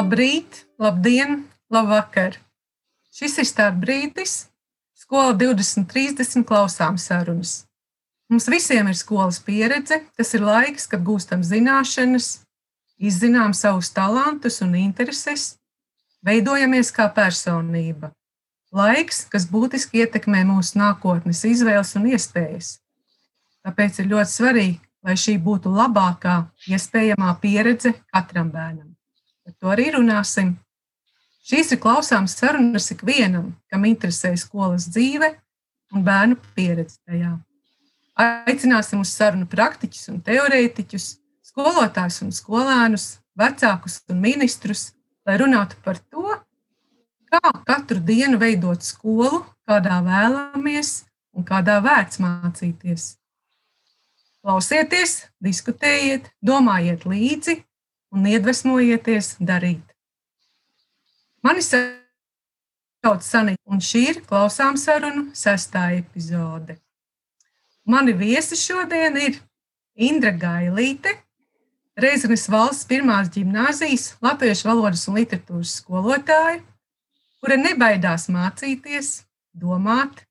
Labrīt, labdien, labvakar! Šis ir starpbrīdis, skola 2030 klausām sarunas. Mums visiem ir skolas pieredze, tas ir laiks, kad gūstam zināšanas, izzinām savus talantus un intereses, veidojamies kā personība. Laiks, kas būtiski ietekmē mūsu nākotnes izvēles un iespējas. Tāpēc ir ļoti svarīgi, lai šī būtu labākā iespējamā pieredze katram bērnam. Par to arī runāsim. Šīs ir klausāmas sarunas ikvienam, kam interesē skolas dzīve un bērnu pieredze tajā. Aicināsim uz sarunu praktiķus un teorētiķus, skolotājus un skolēnus, vecākus un ministrus, lai runātu par to, kā katru dienu veidot skolu, kādā vēlamies un kādā vērts mācīties. Klausieties, diskutējiet, domājiet līdzi un iedvesmojieties darīt. Mani sauc Sanita, un šī ir klausām sarunu sestā epizode. Mani viesi šodien ir Indra Gailīte, Reizenes valsts pirmās gimnāzijas latviešu valodas un literatūras skolotāja, kura nebaidās mācīties, domāt,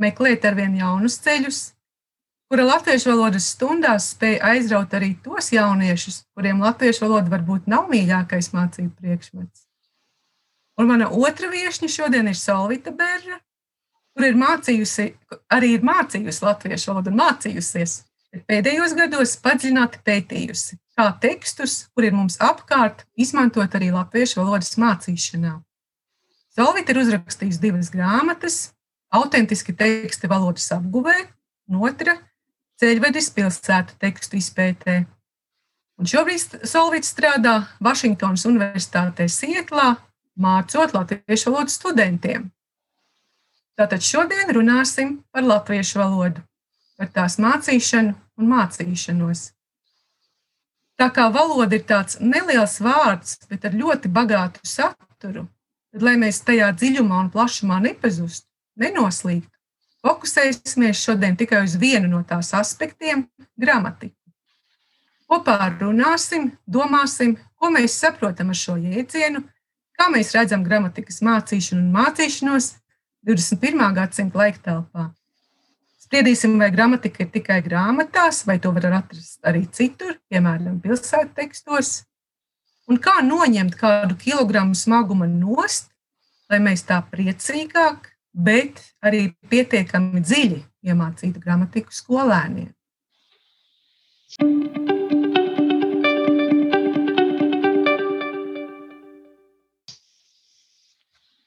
meklēt arvien jaunus ceļus, kura latviešu valodas stundās spēja aizraut arī tos jauniešus, kuriem latviešu valoda varbūt nav mīļākais mācību priekšmets. Un mana otra viesne šodien ir Solvita Berra, kur ir mācījusi, arī ir mācījusi latviešu valodu un mācījusies, pēdējos gados padziļināti pētījusi kā tekstus, kur ir mums apkārt, izmantot arī latviešu valodas mācīšanā. Zolvita ir uzrakstījusi divas grāmatas, autentiski teksti valodas apguvē, un otra - ceļvedis pilsētu tekstu izpētē. Un šobrīd Solvits strādā Vašingtonas Universitātē Sietlā, mācot latviešu valodu studentiem. Tātad šodien runāsim par latviešu valodu, par tās mācīšanu un mācīšanos. Tā kā valoda ir tāds neliels vārds, bet ar ļoti bagātu saturu, tad, lai mēs tajā dziļumā un plašumā nepazustu, nenoslīgtu, fokusēsimies šodien tikai uz vienu no tās aspektiem - gramatiku. Kopā runāsim, domāsim, ko mēs saprotam ar šo jēdzienu, kā mēs redzam gramatikas mācīšanu un mācīšanos 21. gadsimta laiktelpā. Spriedīsim, vai gramatika ir tikai grāmatās, vai to var atrast arī citur, piemēram, pilsētu tekstos. Un kā noņemt kādu kilogramu smaguma nost, lai mēs tā priecīgāk, bet arī pietiekami dziļi iemācītu gramatiku skolēniem.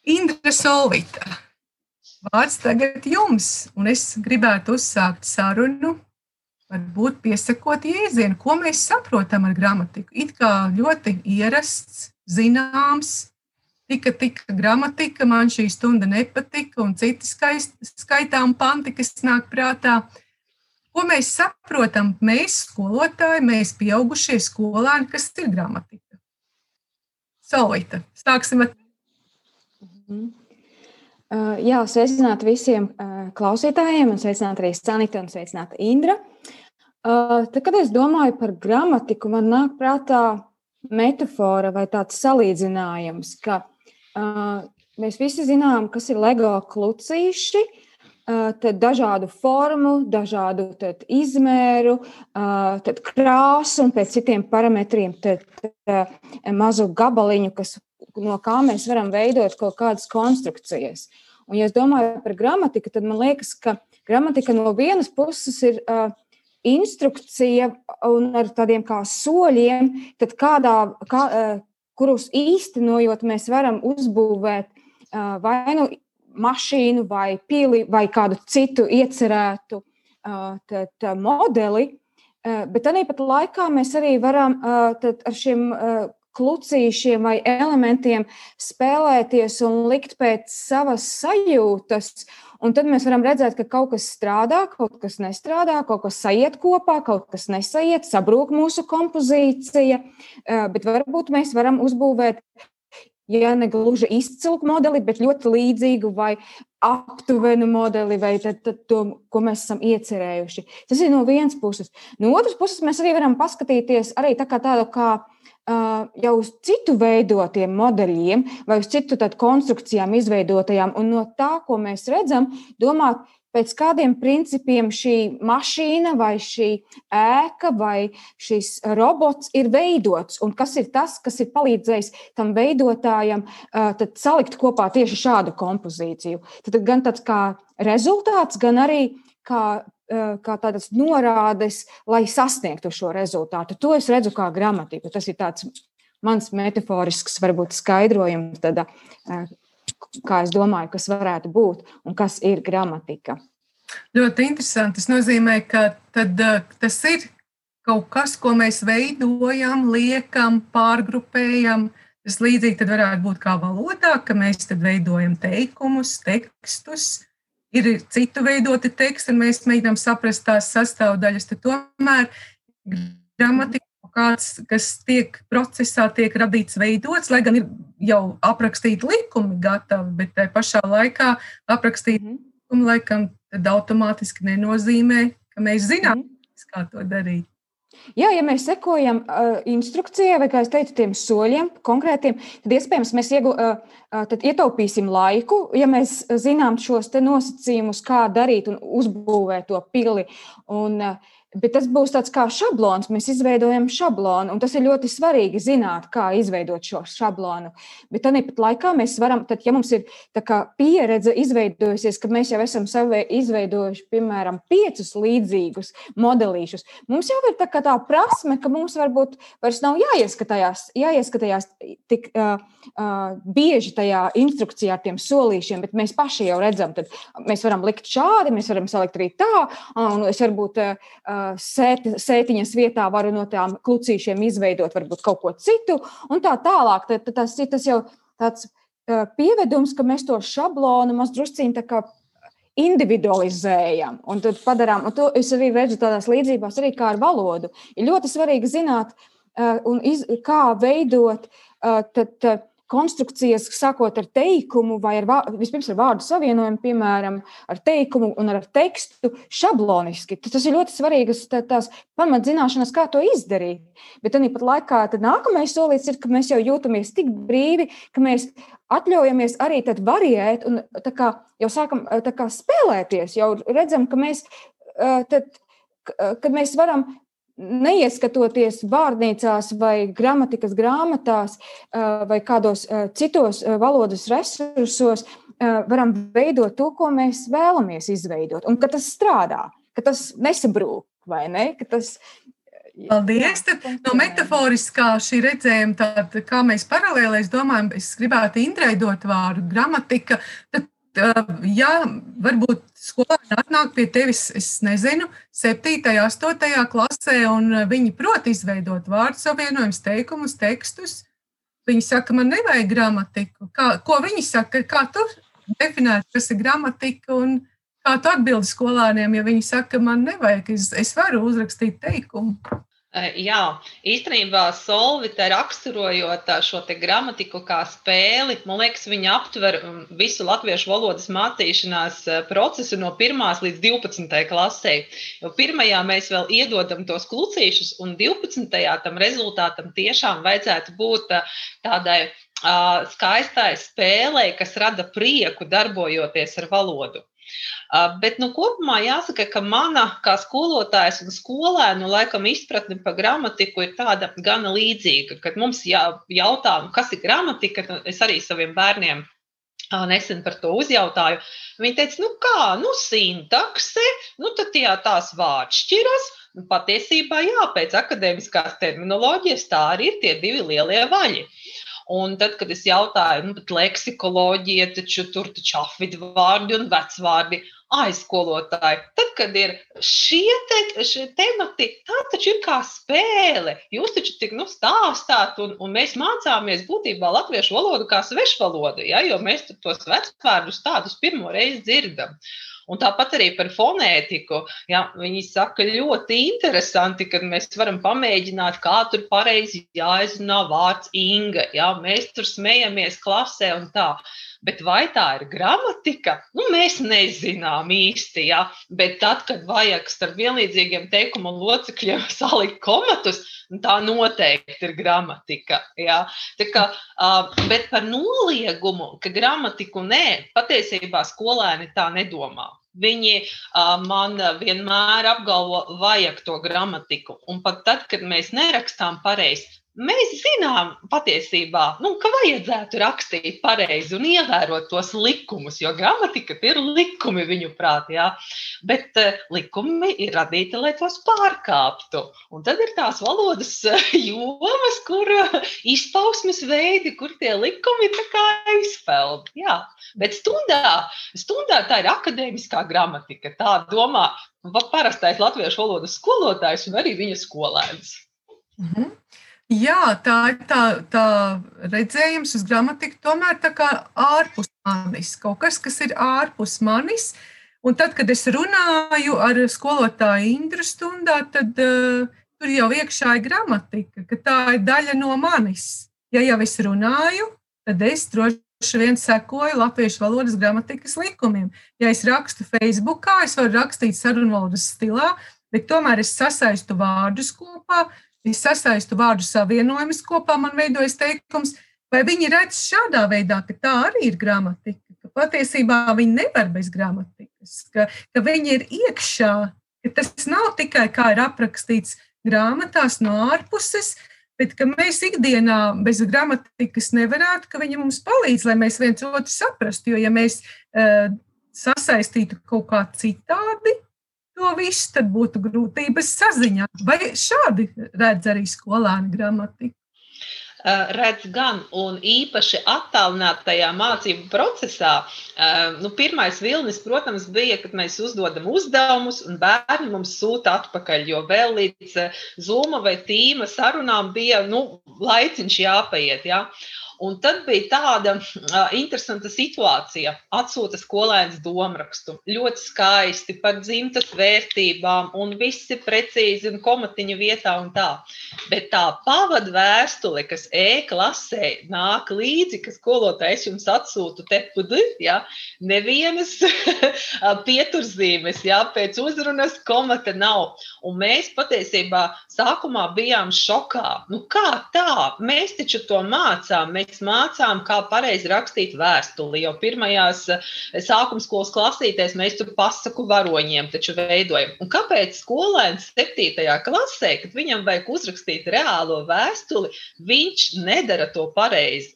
Indra Solvita Vārds tagad jums, un es gribētu uzsākt sarunu, varbūt piesakot jēdzienu, ko mēs saprotam ar gramatiku. It kā ļoti ierasts, zināms, tika, tika gramatika, man šī stunda nepatika, un citi skaist, skaitām panti, kas nāk prātā. Ko mēs saprotam, mēs, skolotāji, mēs, pieaugušie skolēni, kas ir gramatika? Solīta, sāksim ar. -hmm. Uh, jā, sveicināt visiem uh, klausītājiem, un sveicināt arī Sanita un sveicināt Indra. Uh, tad, kad es domāju par gramatiku, man nāk prātā metāfora vai tāds salīdzinājums, ka mēs visi zinām, kas ir LEGO klucīši, tad dažādu formu, dažādu tad izmēru, tad krāsu un pēc citiem parametriem tad, mazu gabaliņu, kas no kā mēs varam veidot kaut kādas konstrukcijas. Un, ja es domāju par gramatiku, tad man liekas, ka gramatika no vienas puses ir uh, instrukcija un ar tādiem kā soļiem, tad kādā, kā, uh, kurus īstenojot, mēs varam uzbūvēt uh, vai nu mašīnu, vai pili, vai kādu citu iecerētu uh, tad, uh, modeli. Uh, bet arī pat laikā mēs arī varam uh, ar šiem klucīšiem vai elementiem spēlēties un likt pēc savas sajūtas. Un tad mēs varam redzēt, ka kaut kas strādā, kaut kas nestrādā, kaut kas sajiet kopā, kaut kas nesaiet, sabrūk mūsu kompozīcija. Eh, bet varbūt mēs varam uzbūvēt ja ne gluži izcilu modeli, bet ļoti līdzīgu vai aptuvenu modeli vai tad, tad to, ko mēs esam iecerējuši. Tas ir no vienas puses. No otras puses, mēs arī varam paskatīties arī tā kā tādu kā jau uz citu veidotiem modeļiem vai uz citu konstrukcijām izveidotajām, un no tā, ko mēs redzam, domāt, pēc kādiem principiem šī mašīna vai šī ēka vai šis robots ir veidots un kas ir tas, kas ir palīdzējis tam veidotājam salikt kopā tieši šādu kompozīciju. Tad gan tāds kā rezultāts, gan arī kā, kā tādas norādes, lai sasniegtu šo rezultātu. To es redzu kā gramatiku. Tas ir tāds mans metaforisks, varbūt skaidrojums. Tad, kā es domāju, kas varētu būt un kas ir gramatika. Ļoti interesanti. Tas nozīmē, ka tad, tas ir kaut kas, ko mēs veidojam, liekam, pārgrupējam. Tas līdzīgi varētu būt kā valodā, ka mēs veidojam teikumus, tekstus. Ir citu veidoti teksti, un mēs mēģinām saprast tās sastāvdaļas. Tad tomēr gramatika kāds, kas tiek procesā, tiek radīts, veidots, lai gan ir jau aprakstīti likumi gatavi, bet tajā pašā laikā aprakstīti mm. likumi laikam automātiski nenozīmē, ka mēs zinām, mm. kā to darīt. Jā, ja mēs sekojam uh, instrukcijai, vai kā es teicu, tiem soļiem konkrētiem, tad iespējams mēs iegu, uh, uh, ietaupīsim laiku, ja mēs zinām šos nosacījumus, kā darīt un uzbūvēt to pili. Un, uh, Bet tas būs tāds kā šablons. Mēs izveidojam šablonu, un tas ir ļoti svarīgi zināt, kā izveidot šo šablonu. Bet tāpat laikā mēs varam, tad, ja mums ir pieredze izveidojusies, ka mēs jau esam izveidojuši, piemēram, piecus līdzīgus modelīšus, mums jau ir tā, tā prasme, ka mums varbūt vairs nav jāieskatījās, jāieskatījās tik uh, uh, bieži tajā instrukcijā ar tiem solīšiem, bet mēs paši jau redzam, tad mēs varam likt šādi, mēs varam salikt arī tā, un es varbūt. Uh, sēti, sētiņas vietā varu no tām klucīšiem izveidot varbūt kaut ko citu, un tā tālāk. Tad, tas ir tas jau tāds pievedums, ka mēs to šablonu mazdrusciņi tā kā individualizējam un tad padarām. Un to es arī redzu tādās līdzībās, arī kā ar valodu. Ir ļoti svarīgi zināt, un iz, kā veidot tad, konstrukcijas, sākot ar teikumu, vai ar, vispirms ar vārdu savienojumu, piemēram, ar teikumu un ar tekstu šabloniski. Tas ir ļoti svarīgas tā, tās pamatzināšanas, kā to izdarīt. Bet tāpat laikā nākamais solis ir, ka mēs jau jūtamies tik brīvi, ka mēs atļaujamies arī variēt un kā, jau sākam kā, spēlēties. Jau redzam, ka mēs, tad, kad mēs varam neieskatoties vārnīcās vai gramatikas grāmatās vai kādos citos valodas resursos, varam veidot to, ko mēs vēlamies izveidot. Un ka tas strādā, ka tas nesabrūk, vai ne? Ka tas, Paldies! Tad, no metaforiskā šī redzējuma, tad, kā mēs paralēli domājam, es gribētu intraidot vārdu gramatika. Tad ja varbūt skolēni atnāk pie tevis, es nezinu, 7. un 8. klasē, un viņi prot izveidot vārdu savienojumus, teikumus, tekstus, viņi saka, man nevajag gramatiku. Kā, ko viņi saka, kā tu definētu, kas ir gramatika, un kā tu atbildi skolēniem, ja viņi saka, man nevajag, es, es varu uzrakstīt teikumu? Jā, īstenībā Solvita raksturojot šo gramatiku kā spēli, man liekas, viņa aptver visu latviešu valodas mācīšanās procesu no 1 līdz 12 klasē. Jo pirmajā mēs vēl iedodam tos klucīšus, un 12. tam rezultātam tiešām vajadzētu būt tādai skaistai spēlei, kas rada prieku darbojoties ar valodu. Bet nu, kopumā jāsaka, ka mana kā skolotājs un skolēnu laikam izpratne par gramatiku ir tāda gana līdzīga. Kad mums jā, jautā, nu, kas ir gramatika, es arī saviem bērniem nesen par to uzjautāju. Viņi teica, nu kā, nu sintakse, nu tad jā, tās vārdšķiras. Nu, patiesībā, jā, pēc akadēmiskās terminoloģijas tā arī ir tie divi lielie vaļi. Un tad, kad es jautāju, nu, leksikoloģija, taču tur taču apvidu vārdi un vecvārdi, aizskolotāji. Tad, kad ir šie, te, šie temati, tā taču ir kā spēle. Jūs taču tik nu, stāstāt, un, un mēs mācāmies būtībā latviešu valodu kā svešvalodu, ja? jo mēs tos vecvārdus tādus pirmo reizi dzirdam. Un tāpat arī par fonētiku. Ja, viņi saka, ļoti interesanti, ka mēs varam pamēģināt, kā tur pareizi jāizrunā vārds Inga. Ja, mēs tur smejamies klasē un tā. Bet vai tā ir gramatika? Nu, mēs nezinām īsti. Ja? Bet tad, kad vajag starp vienlīdzīgiem teikumu locekļiem salikt komatus, nu, tā noteikti ir gramatika. Ja? Tā kā, bet par noliegumu, ka gramatiku nē, patiesībā skolēni tā nedomā. Viņi uh, man vienmēr apgalvo, vajag to gramatiku. Un pat tad, kad mēs nerakstām pareizi, Mēs zinām patiesībā, nu, ka vajadzētu rakstīt pareizi un ievērot tos likumus, jo gramatika ir likumi viņu prātā. Bet uh, likumi ir radīti, lai tos pārkāptu. Un tad ir tās valodas uh, jomas, kur uh, izpausmes veidi, kur tie likumi izpeld. Jā. Bet stundā, stundā tā ir akadēmiskā gramatika. Tā domā parastais latviešu valodas skolotājs un arī viņa skolēns. Mm -hmm. Jā, tā ir tā, tā redzējums uz gramatiku, tomēr tā kā ārpus manis, kaut kas, kas ir ārpus manis. Un tad, kad es runāju ar skolotāju Indru stundā, tad uh, tur jau iekšā ir gramatika, ka tā ir daļa no manis. Ja jau es runāju, tad es droši vien sekoju latviešu valodas gramatikas likumiem. Ja es rakstu Facebookā, es varu rakstīt sarunvalodas stilā, bet tomēr es sasaistu vārdus kopā, es sasaistu vārdu savienojumus kopā, man veidojas teikums, vai viņi redz šādā veidā, ka tā arī ir gramatika, ka patiesībā viņi nevar bez gramatikas, ka, ka viņi ir iekšā, ka tas nav tikai kā ir aprakstīts grāmatās no ārpuses, bet ka mēs ikdienā bez gramatikas nevarētu, ka viņi mums palīdz, lai mēs viens otru saprastu, jo ja mēs uh, sasaistītu kaut kā citādi, to visu, tad būtu grūtības saziņā. Vai šādi redz arī skolēni gramatiku? redz gan, un īpaši attālinātajā mācību procesā. Nu, pirmais vilnis, protams, bija, kad mēs uzdodam uzdevumus, un bērni mums sūta atpakaļ, jo vēl līdz Zuma vai Tīma sarunām bija nu, laiciņš jāpaiet. Ja? Un tad bija tāda uh, interesanta situācija. Atsūta skolēns domārakstu. Ļoti skaisti par dzimtas vērtībām, un viss ir precīzi un komatiņa vietā un tā. Bet tā pavadu vēstule, kas e-klasē nāk līdzi, ka skolotājs jums atsūta te pudi, ja, nevienas pieturzīmes, ja, pēc uzrunas komata nav. Un mēs patiesībā sākumā bijām šokā. Nu, kā tā? Mēs taču to mācām. Mēs mēs mācām, kā pareizi rakstīt vēstuli. Jau pirmajās eh, sākuma skolas klasītēs mēs tur pasaku varoņiem taču veidojam. Un kāpēc skolēns 7. klasē, kad viņam vajag uzrakstīt reālo vēstuli, viņš nedara to pareizi?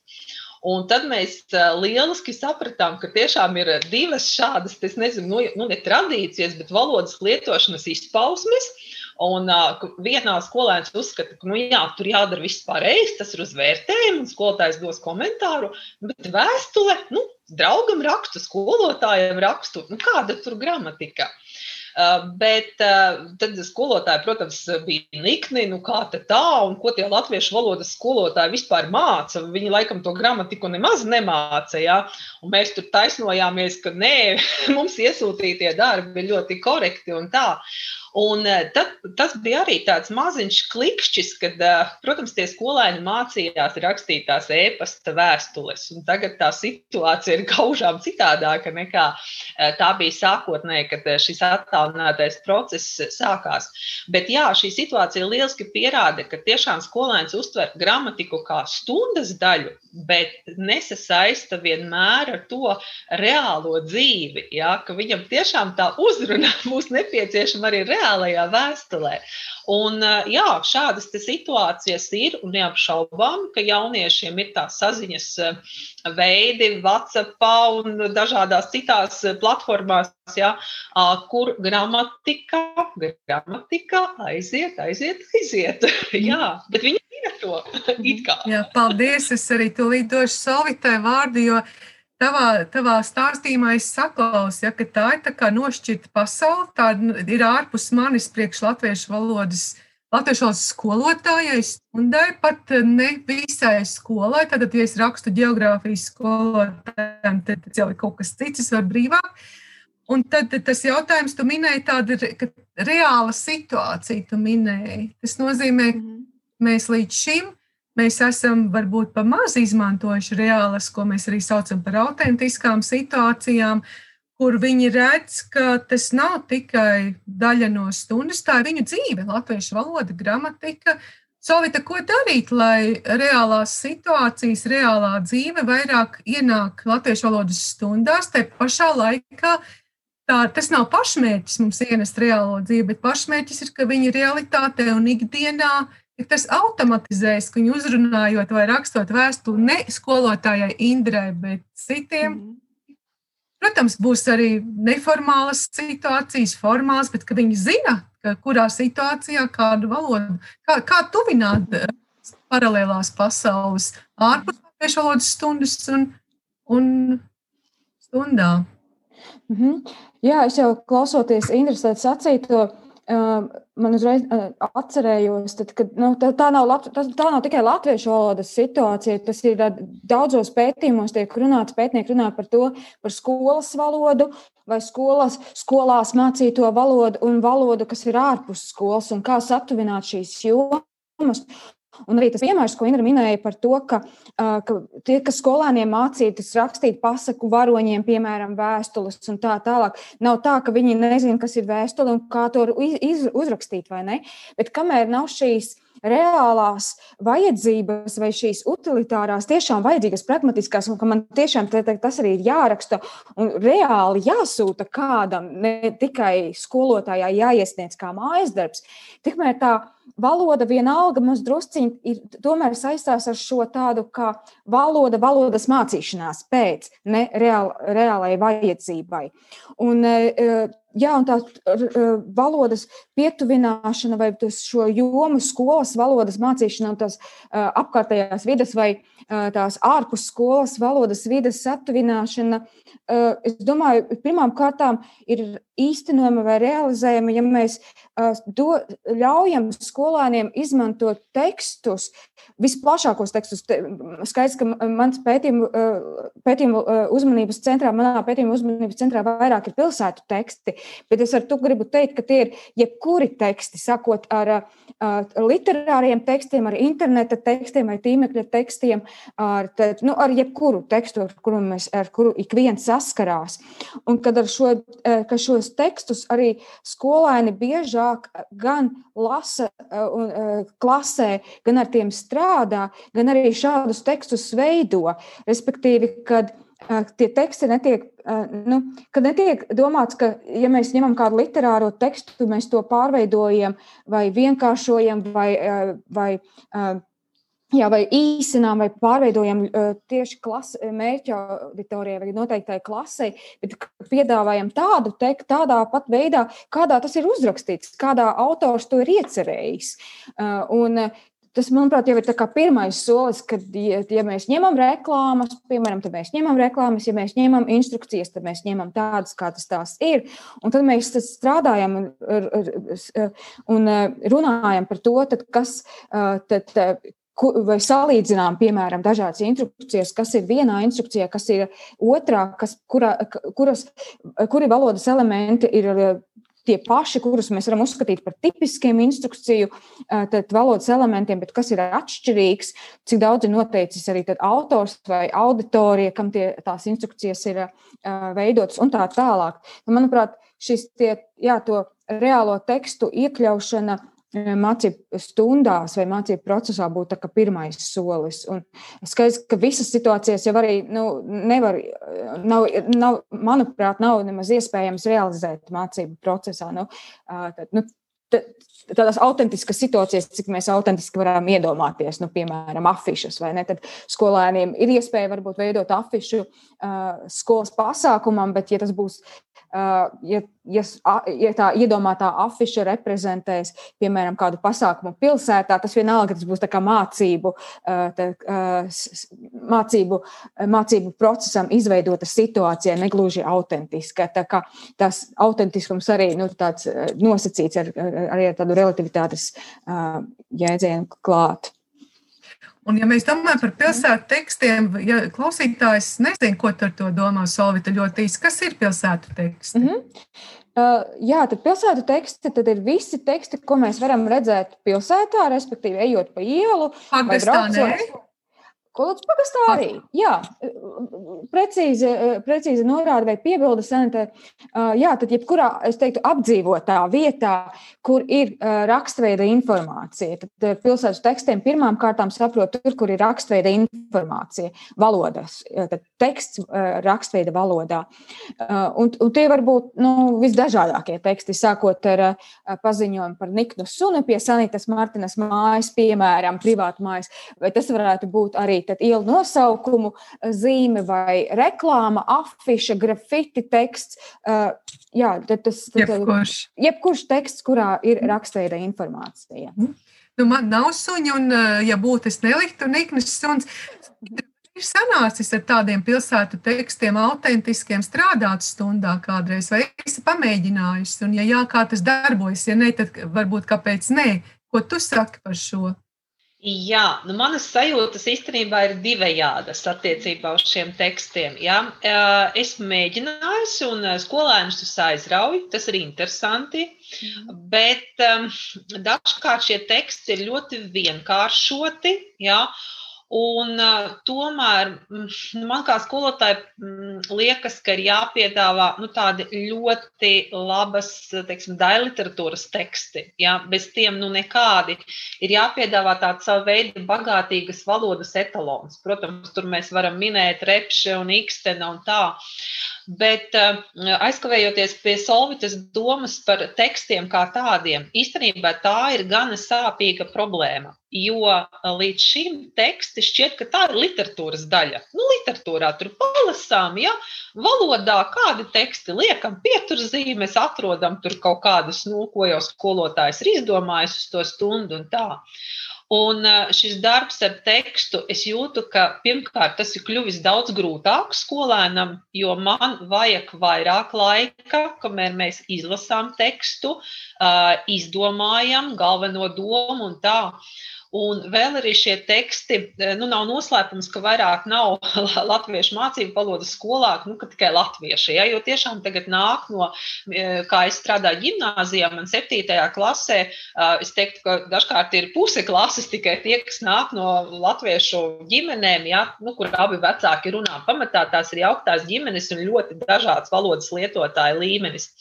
Un tad mēs uh, lieliski sapratām, ka tiešām ir divas šādas, nezinu, nu, nu ne tradīcijas, bet valodas lietošanas izpausmes. Un uh, vienā skolēns uzskata, ka nu, jā, tur jādara viss pareizi, tas ir uz vērtējumu, un skolotājs dos komentāru. Bet vēstule, nu, draugam rakstu, skolotājiem rakstu, nu, kāda tur gramatika? Uh, bet uh, tad skolotāji, protams, bija nikni, nu kā tā, un ko tie latviešu valodas skolotāji vispār māca. Viņi laikam to gramatiku nemaz nemāca. Ja? Un mēs tur taisnojāmies, ka nē, mums iesūtītie darbi ir ļoti korekti un tā. Un eh, tad, tas bija arī tāds maziņš klikšķis, kad, eh, protams, tie skolēni mācījās rakstīt tās e-pasta vēstules. Tagad tā situācija ir gaužām citādāka nekā eh, tā bija sākotnēji, kad šis attālinātais process sākās. Bet jā, šī situācija lieliski pierāda, ka tiešām skolēns uztver gramatiku kā stundas daļu, bet nesasaista vienmēr ar to reālo dzīvi. Jā, ka viņam tiešām tā uzruna būs nepieciešama arī reāli reālajā vēstulē. Un, jā, šādas situācijas ir un neapšaubām, ka jauniešiem ir tā saziņas veidi, WhatsApp un dažādās citās platformās, ja, kur gramatika, gramatika aiziet, aiziet, aiziet. jā, bet viņi zina to it kā. Jā, paldies, es arī tūlīt došu Solvitai vārdu, jo tavā, tavā stāstījumā es saklausu, ja, ka tā ir tā kā nošķirta pasaule, tā ir ārpus manis priekš latviešu valodas. Latviešu valodas skolotājai stundai pat ne visai skolai. Tad, ja es rakstu geogrāfijas skolotājiem, tad, jau ir kaut kas cits, es varu brīvāk. Un tad tas jautājums, tu minēji tādu reāla situāciju, tu minēji. Tas nozīmē, ka mhm. mēs līdz šim mēs esam varbūt pa maz izmantojuši reālas, ko mēs arī saucam par autentiskām situācijām, kur viņi redz, ka tas nav tikai daļa no stundas, tā ir viņu dzīve, latviešu valoda, gramatika. Solvita, ko darīt, lai reālās situācijas, reālā dzīve vairāk ienāk latviešu valodas stundās, te pašā laikā tā, tas nav pašmērķis mums ienest reālo dzīvi, bet pašmērķis ir, ka viņi realitātē un ikdienā ir tas automatizējas, ka viņi uzrunājot vai rakstot vēstuli ne skolotājai Indrai, bet citiem. Mm. Protams, būs arī neformālas situācijas, formāls, bet viņi zina, ka kurā situācijā kādu valodu, kā, kā tuvināt eh, paralēlās pasaules ārpus latviešu valodas stundas un, un stundā. Mm -hmm. Jā, es jau klausoties interesēt sacīto, man uzreiz atcerējos, tad, ka nu, tā, tā, nav, tā, tā nav tikai latviešu valodas situācija. Tas ir daudzos pētījumos, tiek runāts, pētnieki runā par to, par skolas valodu vai skolas, skolās mācīto valodu un valodu, kas ir ārpus skolas un kā satuvināt šīs jomas. Un arī tas piemērs, ko Inga minēja par to, ka, ka tie, kas skolēniem mācītas rakstīt pasaku varoņiem, piemēram, vēstules un tā tālāk, nav tā, ka viņi nezina, kas ir vēstule un kā to iz, uzrakstīt vai ne. Bet kamēr nav šīs reālās vajadzības vai šīs utilitārās, tiešām vajadzīgas, pragmatiskās, un ka man tiešām tas arī ir jāraksta un reāli jāsūta kādam, ne tikai skolotājai jāiesniedz kā mājas darbs, tikmēr tā valoda vienalga mums drusciņi ir tomēr saistās ar šo tādu kā valoda, valodas mācīšanās pēc, ne reāl, reālai vajadzībai. Un, e, jā, un tā valodas pietuvināšana vai šo jomu skolas valodas mācīšana un tās apkārtējās vidas vai tās ārpus skolas valodas vidas satuvināšana, es domāju, pirmām kārtām ir īstenojama vai realizējama, ja mēs do, ļaujam skolēniem izmantot tekstus, visplašākos tekstus. Skaidrs, ka mans pētījumu, pētījumu uzmanības centrā, manā pētījuma uzmanības centrā vairāk ir pilsētu teksti, bet es ar to gribu teikt, ka tie ir jebkuri teksti, sakot ar literāriem tekstiem, ar interneta tekstiem vai tīmekļa tekstiem, ar, nu, ar jebkuru tekstu, ar kuru, mēs, ar kuru ik viens saskarās. Un kad ar šo, ka šos tekstus arī skolēni biežāk gan lasa un klasē, gan ar tiem strādā, gan arī šādus tekstus veido. Respektīvi, kad tie teksti netiek, nu, kad netiek domāts, ka, ja mēs ņemam kādu literāro tekstu, mēs to pārveidojam vai vienkāršojam vai, vai Jā, vai īsinām, vai pārveidojam uh, tieši klasi, mērķa auditorijai vai noteiktai klasei, bet piedāvājam tādu tekstu, tādā pat veidā, kādā tas ir uzrakstīts, kādā autors to ir iecerējis. Uh, un, Tas, manuprāt, jau ir pirmais solis, kad, ja, ja mēs ņemam reklāmas, piemēram, tad mēs ņemam reklāmas, ja mēs ņemam instrukcijas, tad mēs ņemam tādas, kādas tās ir. Un tad mēs tad strādājam un, un runājam par to, tad, kas, tad, vai salīdzinām, piemēram, dažādas instrukcijas, kas ir vienā instrukcijā, kas ir otrā, kas, kura, kuras, kuri valodas elementi ir tie paši, kurus mēs varam uzskatīt par tipiskiem instrukciju valodas elementiem, bet kas ir atšķirīgs, cik daudz ir noteicis arī autors vai auditorija, kam tie, tās instrukcijas ir veidotas un tā tālāk. Nu, manuprāt, šis tie, jā, to reālo tekstu iekļaušana mācību stundās vai mācību procesā būtu pirmais solis. Un skaidrs, ka visas situācijas jau arī nu, nevar, nav, nav, manuprāt, nav nemaz iespējams realizēt mācību procesā. Nu, tad, nu, tādas autentiskas situācijas, cik mēs autentiski varam iedomāties, nu, piemēram, afišas. Tad skolēniem ir iespēja varbūt veidot afišu uh, skolas pasākumam, bet, ja tas būs ja, ja, ja tā iedomātā afiša reprezentēs, piemēram, kādu pasākumu pilsētā, tas vienalga tas būs mācību, tā, mācību, mācību procesam izveidota situācija, negluži autentiska. Tas autentiskums arī nu, nosacīts ar, arī ar tādu relativitātes jēdzienu klāt. Un, ja mēs domājam par pilsētu tekstiem, ja klausītājs nezina, ko ar to domā Solvita ļoti īsi, kas ir pilsētu teksti? Mm -hmm. Uh, jā, tad pilsētu teksti tad ir visi teksti, ko mēs varam redzēt pilsētā, respektīvi, ejot pa ielu. Pagastā, nē. Kolūdzu, pagastā arī. Jā, precīzi, precīzi norāda vai piebilda sanitē. Jā, tad jebkurā, es teiktu, apdzīvotā vietā, kur ir rakstveida informācija, tad pilsētas tekstiem pirmām kārtām saprot tur, kur ir rakstveida informācija, valodas, tad teksts rakstveida valodā. Un, un tie var būt nu, visdažādākie teksti, sākot ar paziņojumu par Niknu suni pie Sanitas Martinas mājas, piemēram, privātu mājas, vai tas varētu būt arī arī ielu nosaukumu eh, zīme vai reklāma, afiša, grafiti teksts. Uh, jā, tas ir jebkurš. jebkurš teksts, kurā ir rakstveida informācija. Nu, man nav suņa, un, eh, ja būtu, es neliktu niknas suns. Ir sanācis ar tādiem pilsētu tekstiem, autentiskiem, strādāt stundā kādreiz, vai esi pamēģinājusi? Un, ja jā, kā tas darbojas, ja nē, tad varbūt kāpēc nē? Ko tu saki par šo? Jā, nu manas sajūtas īstenībā ir divējādas attiecībā uz šiem tekstiem. Jā. Esmu mēģinājusi, un skolēnus tas aizrauj, tas ir interesanti. Mhm. Bet um, dažkārt šie teksti ir ļoti vienkāršoti. Jā, Un, uh, tomēr mm, nu, man kā skolotājai mm, liekas, ka ir jāpiedāvā nu, tādi ļoti labas, teiksim, daļliteratūras teksti. Ja? Bez tiem nu, nekādi. Ir jāpiedāvā tāds savu veidu bagātīgas valodas etalons. Protams, tur mēs varam minēt repše un ikstena un tā. Bet uh, aizkavējoties pie Solvitas domas par tekstiem kā tādiem, īstenībā tā ir gana sāpīga problēma. Jo uh, līdz šim teksti šķiet, ka tā ir literatūras daļa. Nu, literatūrā tur palasām, ja valodā kādi teksti liekam, pieturzīmes, atrodam tur kaut kādus, nu, ko jau skolotājs ir izdomājis uz to stundu un tā. Un šis darbs ar tekstu, es jūtu, ka pirmkārt tas ir kļuvis daudz grūtāk skolēnam, jo man vajag vairāk laika, kamēr mēs izlasām tekstu, izdomājam galveno domu un tā. Un vēl arī šie teksti, e, nu, nav noslēpums, ka vairāk nav latviešu mācību valodas skolā, nu, tikai latvieši. Ja, jo tiešām tagad nāk no, e, kā es strādāju gimnājā, man septītajā klasē, es teiktu, ka dažkārt ir puse klases tikai tie, kas nāk no latviešu ģimenēm, ja, nu, kur abi vecāki runā. Pamatā tās ir jauktās ģimenes un ļoti dažāds valodas lietotāju līmenis.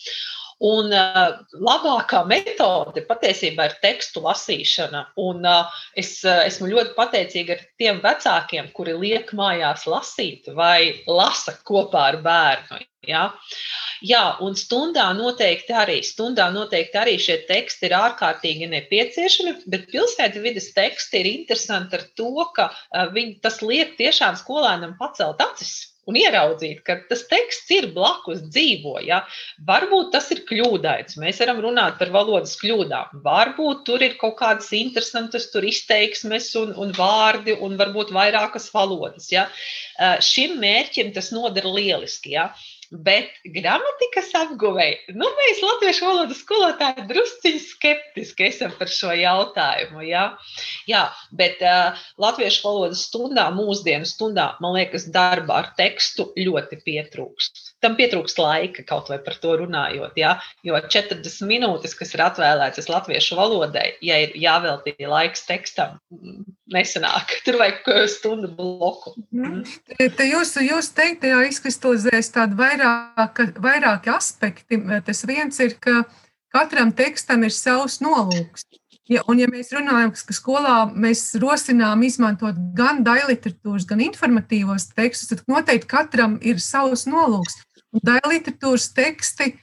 Un uh, labākā metode patiesībā ir tekstu lasīšana. Un, uh, es uh, esmu ļoti pateicīga tiem vecākiem, kuri liek mājās lasīt vai lasa kopā ar bērnu. Ja? Jā, un stundā noteikti arī, stundā noteikti arī šie teksti ir ārkārtīgi nepieciešami, bet pilsētas vidas teksti ir interesanti ar to, ka uh, viņi, tas liek tiešām skolēnam pacelt acis un ieraudzīt, ka tas teksts ir blakus dzīvo. Ja? Varbūt tas ir kļūdains. Mēs varam runāt par valodas kļūdām. Varbūt tur ir kaut kādas interesantas izteiksmes un, un vārdi, un varbūt vairākas valodas. Ja? Šim mērķim tas noder lieliski. Ja? Bet gramatikas apguvēji, nu, mēs latviešu valodas skolotāji drusciņi skeptiski esam par šo jautājumu. Ja? Jā, bet uh, latviešu valodas stundā, mūsdienu stundā, man liekas, darba ar tekstu ļoti pietrūkst. Tam pietrūkst laika kaut vai par to runājot, ja? jo 40 minūtes, kas ir atvēlētas latviešu valodai, ja ir jāveltī laiks tekstam, nesanāk. Tur vajag stundu bloku. Mm. Te jūs, jūs teiktajā izkristalizējas tādi vairāk, vairāki aspekti. Tas viens ir, ka katram tekstam ir savs nolūks. Ja, un, ja mēs runājam, ka skolā mēs rosinām izmantot gan daļliteratūras, gan informatīvos tekstus, tad noteikti katram ir savs nolūks. Daļliteratūras teksti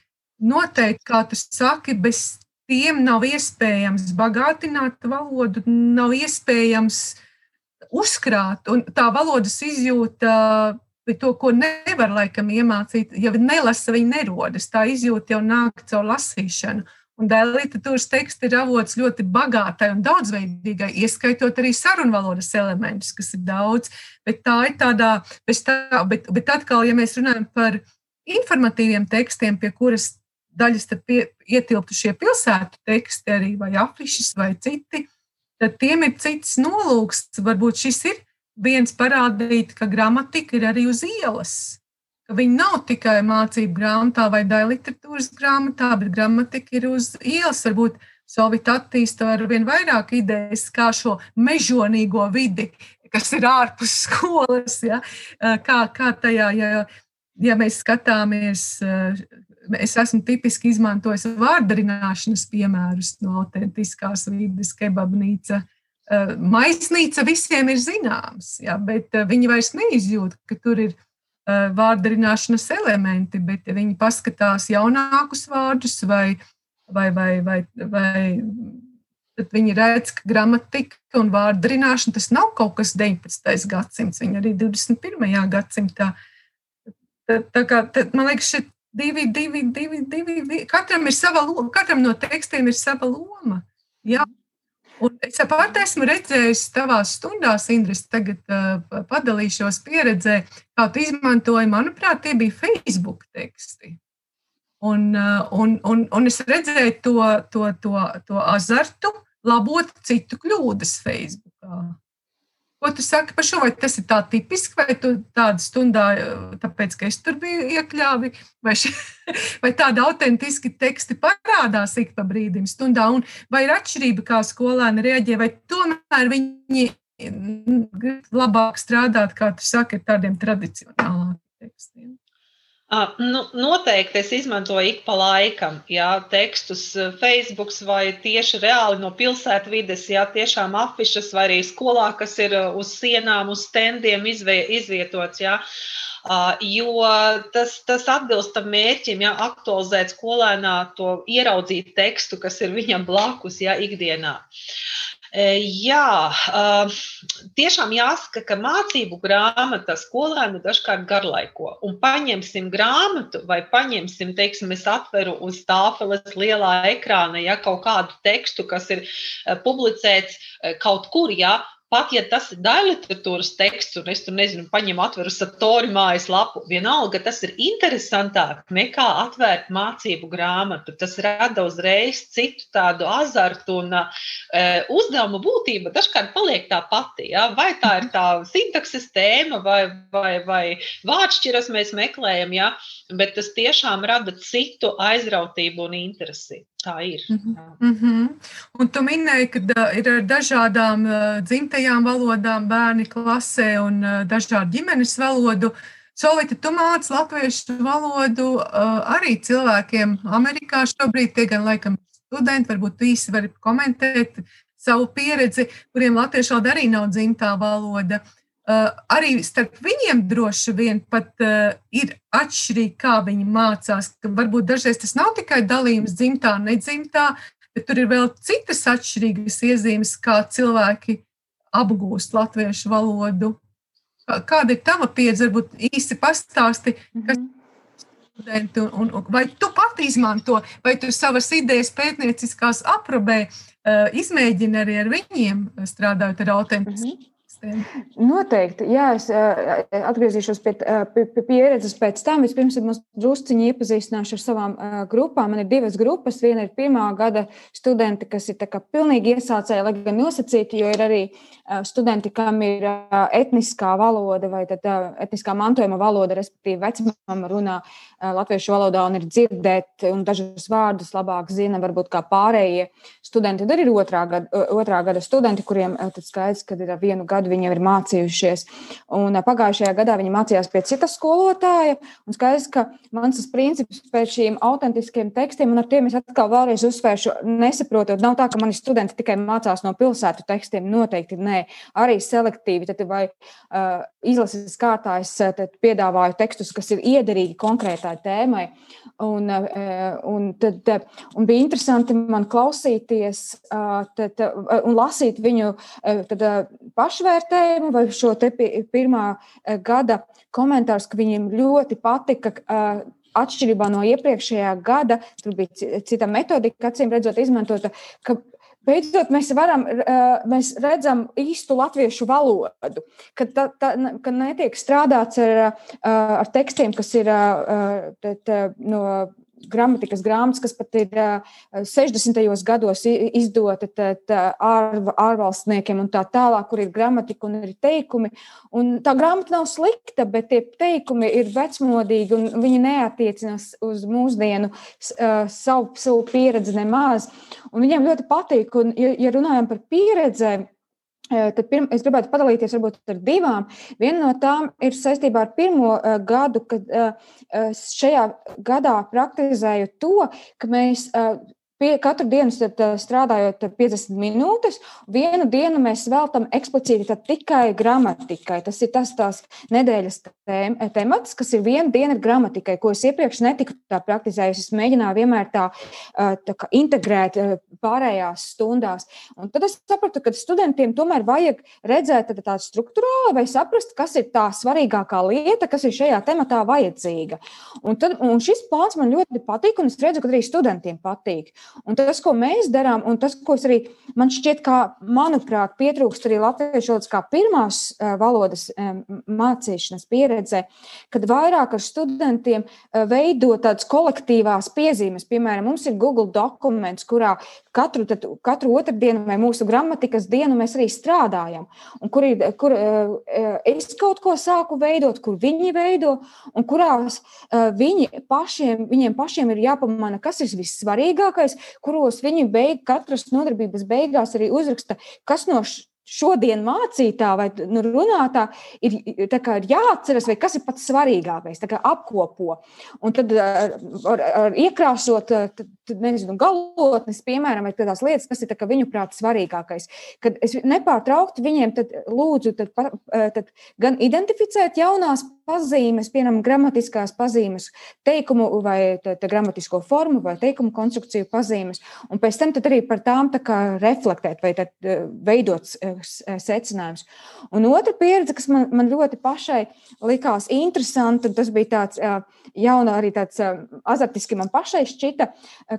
noteikti, kā tu saki, bez tiem nav iespējams bagātināt valodu, nav iespējams uzkrāt. Un tā valodas izjūta, to, ko nevar laikam iemācīt, ja nelasa, viņa nerodas. Tā izjūta jau nāk caur lasīšanu. Un dēļ literatūras teksta ir avots ļoti bagātai un daudzveidīgai, ieskaitot arī sarunvalodas elementus, kas ir daudz. Bet tā ir tādā, tā, bet, bet atkal, ja mēs runājam par informatīviem tekstiem, pie kuras daļas pie, ietilptu šie pilsētu teksti, arī vai afišas vai citi. tad tiem ir cits nolūks. Varbūt šis ir viens parādīt, ka gramatika ir arī uz ielas. Ka viņi nav tikai mācību grāmatā vai daļai literatūras grāmatā, bet gramatika ir uz ielas. Varbūt Sovita attīsta ar vien vairāk idejas, kā šo mežonīgo vidi, kas ir ārpus skolas, ja? kā, kā tajā, ja, ja mēs skatāmies es esmu tipiski izmantojis vārdarināšanas piemērus no autentiskās vidas, kebabnīca. Eh, maisnīca visiem ir zināms, ja, bet eh, viņi vairs neizjūt, ka tur ir eh, vārdarināšanas elementi, bet viņi paskatās jaunākus vārdus vai, vai, vai, vai, vai tad viņi redz, ka gramatika un vārdarināšana tas nav kaut kas 19. gadsimts, viņi arī 21. gadsimtā. Tā, tā kā, tā, man liekas, šeit divi, divi, divi, divi. Katram ir sava katram no tekstiem ir sava loma. Jā. Un es pat esmu redzējis tavās stundās, Indras, tagad uh, padalīšos pieredzē, kā tu izmantoji, manuprāt, tie bija Facebook teksti. Un, uh, un, un, un es redzēju to, to, to, to azartu labot citu kļūdas Facebookā. Ko tu saki par šo? Vai tas ir tā tipiski, vai tu tādu stundā, tāpēc, ka es tur biju iekļāvi, vai, ši, vai tāda autentiski teksti parādās ik pa brīdim stundā, un vai ir atšķirība, kā skolēni reaģē, vai tomēr viņi labāk strādāt, kā tu saki, ar tādiem tradicionāliem tekstiem? Nu, noteikti es izmantoju ik pa laikam, jā, tekstus Facebook vai tieši reāli no pilsētvides, jā, tiešām afišas vai arī skolā, kas ir uz sienām, uz standiem izvietots, jā. Jo tas, tas atbilst tam mērķim, ja aktualizēt skolēnā to ieraudzīt tekstu, kas ir viņam blakus, ja ikdienā. Uh, Jā, tiešām jāsaka, ka mācību grāmata skolēnu dažkārt garlaiko. Un paņemsim grāmatu vai paņemsim, teiksim, es atveru uz tāfeles lielā ekrāna, ja kaut kādu tekstu, kas ir publicēts kaut kur, ja, Pat ja tas ir daļliteratūras teksts, un es tur nezinu, paņemu, atveru satori mājas lapu, vienalga tas ir interesantāk nekā atvērt mācību grāmatu. Tas rada uzreiz citu tādu azartu un uh, uzdevumu būtība dažkārt paliek tā pati. Ja? Vai tā ir tā sintakses tēma vai, vai, vai vārdšķiras mēs meklējam, ja? bet tas tiešām rada citu aizrautību un interesi. Tā ir. Mm -hmm. Un tu minēji, ka da, ir ar dažādām uh, dzimtajām valodām bērni klasē un uh, dažādu ģimenes valodu. Solīta, tu māci latviešu valodu uh, arī cilvēkiem Amerikā šobrīd, tie gan laikam studenti, varbūt tu īsi vari komentēt savu pieredzi, kuriem latviešu valoda arī nav dzimtā valoda. Uh, arī starp viņiem droši vien pat uh, ir atšķirīgi, kā viņi mācās. Varbūt dažreiz tas nav tikai dalījums dzimtā, nedzimtā, bet tur ir vēl citas atšķirīgas iezīmes, kā cilvēki apgūst latviešu valodu. Kāda ir tava pieredze? Varbūt īsi pastāsti, kas ir studenti, un, un, un vai tu pati izmanto, vai tu savas idejas pētnieciskās aprobē, uh, izmēģini arī ar viņiem strādājot ar autentisku. Mm -hmm tekstiem? Noteikti. Jā, es atgriezīšos pie, pie, pie pieredzes pēc tam. Vispirms es drusciņi iepazīstināšu ar savām grupām. Man ir divas grupas. Viena ir pirmā gada studenti, kas ir pilnīgi iesācēji, lai gan nosacīti, jo ir arī studenti, kam ir etniskā valoda vai etniskā mantojuma valoda, respektīvi vecmāma runā latviešu valodā un ir dzirdēt, un dažus vārdus labāk zina, varbūt kā pārējie studenti. Tad ir otrā gada, otrā gada studenti, kuriem tad skaidrs, ka ir vienu gadu viņi jau ir mācījušies. Un pagājušajā gadā viņi mācījās pie citas skolotāja, un skaidrs, ka mans princips pēc šīm autentiskiem tekstiem, un ar tiem es atkal vēlreiz uzsvēršu, nesaprotot, nav tā, ka mani studenti tikai mācās no pilsētu tekstiem, noteikti nē, arī selektīvi, tad vai uh, izlases kārtājs piedāvāju tekstus, kas ir iederīgi konkrētā tai tēmai. Un, eh, un, tad, eh, un bija interesanti man klausīties eh, tad, un lasīt viņu tad, pašvērtējumu vai šo pirmā gada komentārus, ka viņiem ļoti patika atšķirībā no iepriekšējā gada, tur bija cita metodika, acīm redzot, izmantota, ka beidzot mēs, varam, mēs redzam īstu latviešu valodu, ka, tā, tā, ka netiek strādāts ar, ar tekstiem, kas ir no gramatikas grāmatas, kas pat ir 60. gados izdota ār, ārvalstniekiem un tā tālāk, kur ir gramatika un ir teikumi. Un tā grāmata nav slikta, bet tie teikumi ir vecmodīgi un viņi neatiecas uz mūsdienu savu, savu pieredzi nemaz. Un viņiem ļoti patīk, un ja, ja runājam par pieredzēm, Tad pirma, es gribētu padalīties varbūt ar divām. Viena no tām ir saistībā ar pirmo uh, gadu, kad uh, šajā gadā praktizēju to, ka mēs uh, Pie, katru dienu strādājot 50 minūtes, vienu dienu mēs veltam eksplicīti tikai gramatikai. Tas ir tas tās nedēļas tēm, temats, kas ir viena diena ir gramatikai, ko es iepriekš netiku tā praktizējusi. Es mēģināju vienmēr tā, tā integrēt pārējās stundās. Un tad es sapratu, ka studentiem tomēr vajag redzēt tādu struktūrāli vai saprast, kas ir tā svarīgākā lieta, kas ir šajā tematā vajadzīga. Un, tad, un šis plāns man ļoti patīk, un es redzu, ka arī studentiem patīk. Un tas, ko mēs darām, un tas, ko arī man šķiet, ka, manuprāt, pietrūkst arī latviešu valodas kā pirmās eh, valodas eh, mācīšanas pieredzē, kad vairāk ar studentiem eh, veido tādas kolektīvās piezīmes. Piemēram, mums ir Google dokuments, kurā katru, tad, katru otrdienu vai mūsu gramatikas dienu mēs arī strādājam. Un kur, ir, kur es kaut ko sāku veidot, kur viņi veido, un kurās viņi pašiem, viņiem pašiem ir jāpamana, kas ir vissvarīgākais, kuros viņi beig, katras nodarbības beigās arī uzraksta, kas no šodien mācītā vai nu, runātā ir, ir jāatceras, vai kas ir pats svarīgākais, apkopo. Un tad ar, ar, ar iekrāsot tad, nezinu, galotnes, piemēram, vai tādās lietas, kas ir tā, viņu prāt svarīgākais. Kad es nepārtraukti viņiem tad, lūdzu tad, tad gan identificēt jaunās pazīmes, piemēram, gramatiskās pazīmes, teikumu vai tā, tā gramatisko formu vai teikumu konstrukciju pazīmes, un pēc tam arī par tām reflektēt vai tad, veidot secinājums. Un otra pieredze, kas man, man ļoti pašai likās interesanta, tas bija tāds jauna, arī tāds azartiski man pašai šķita,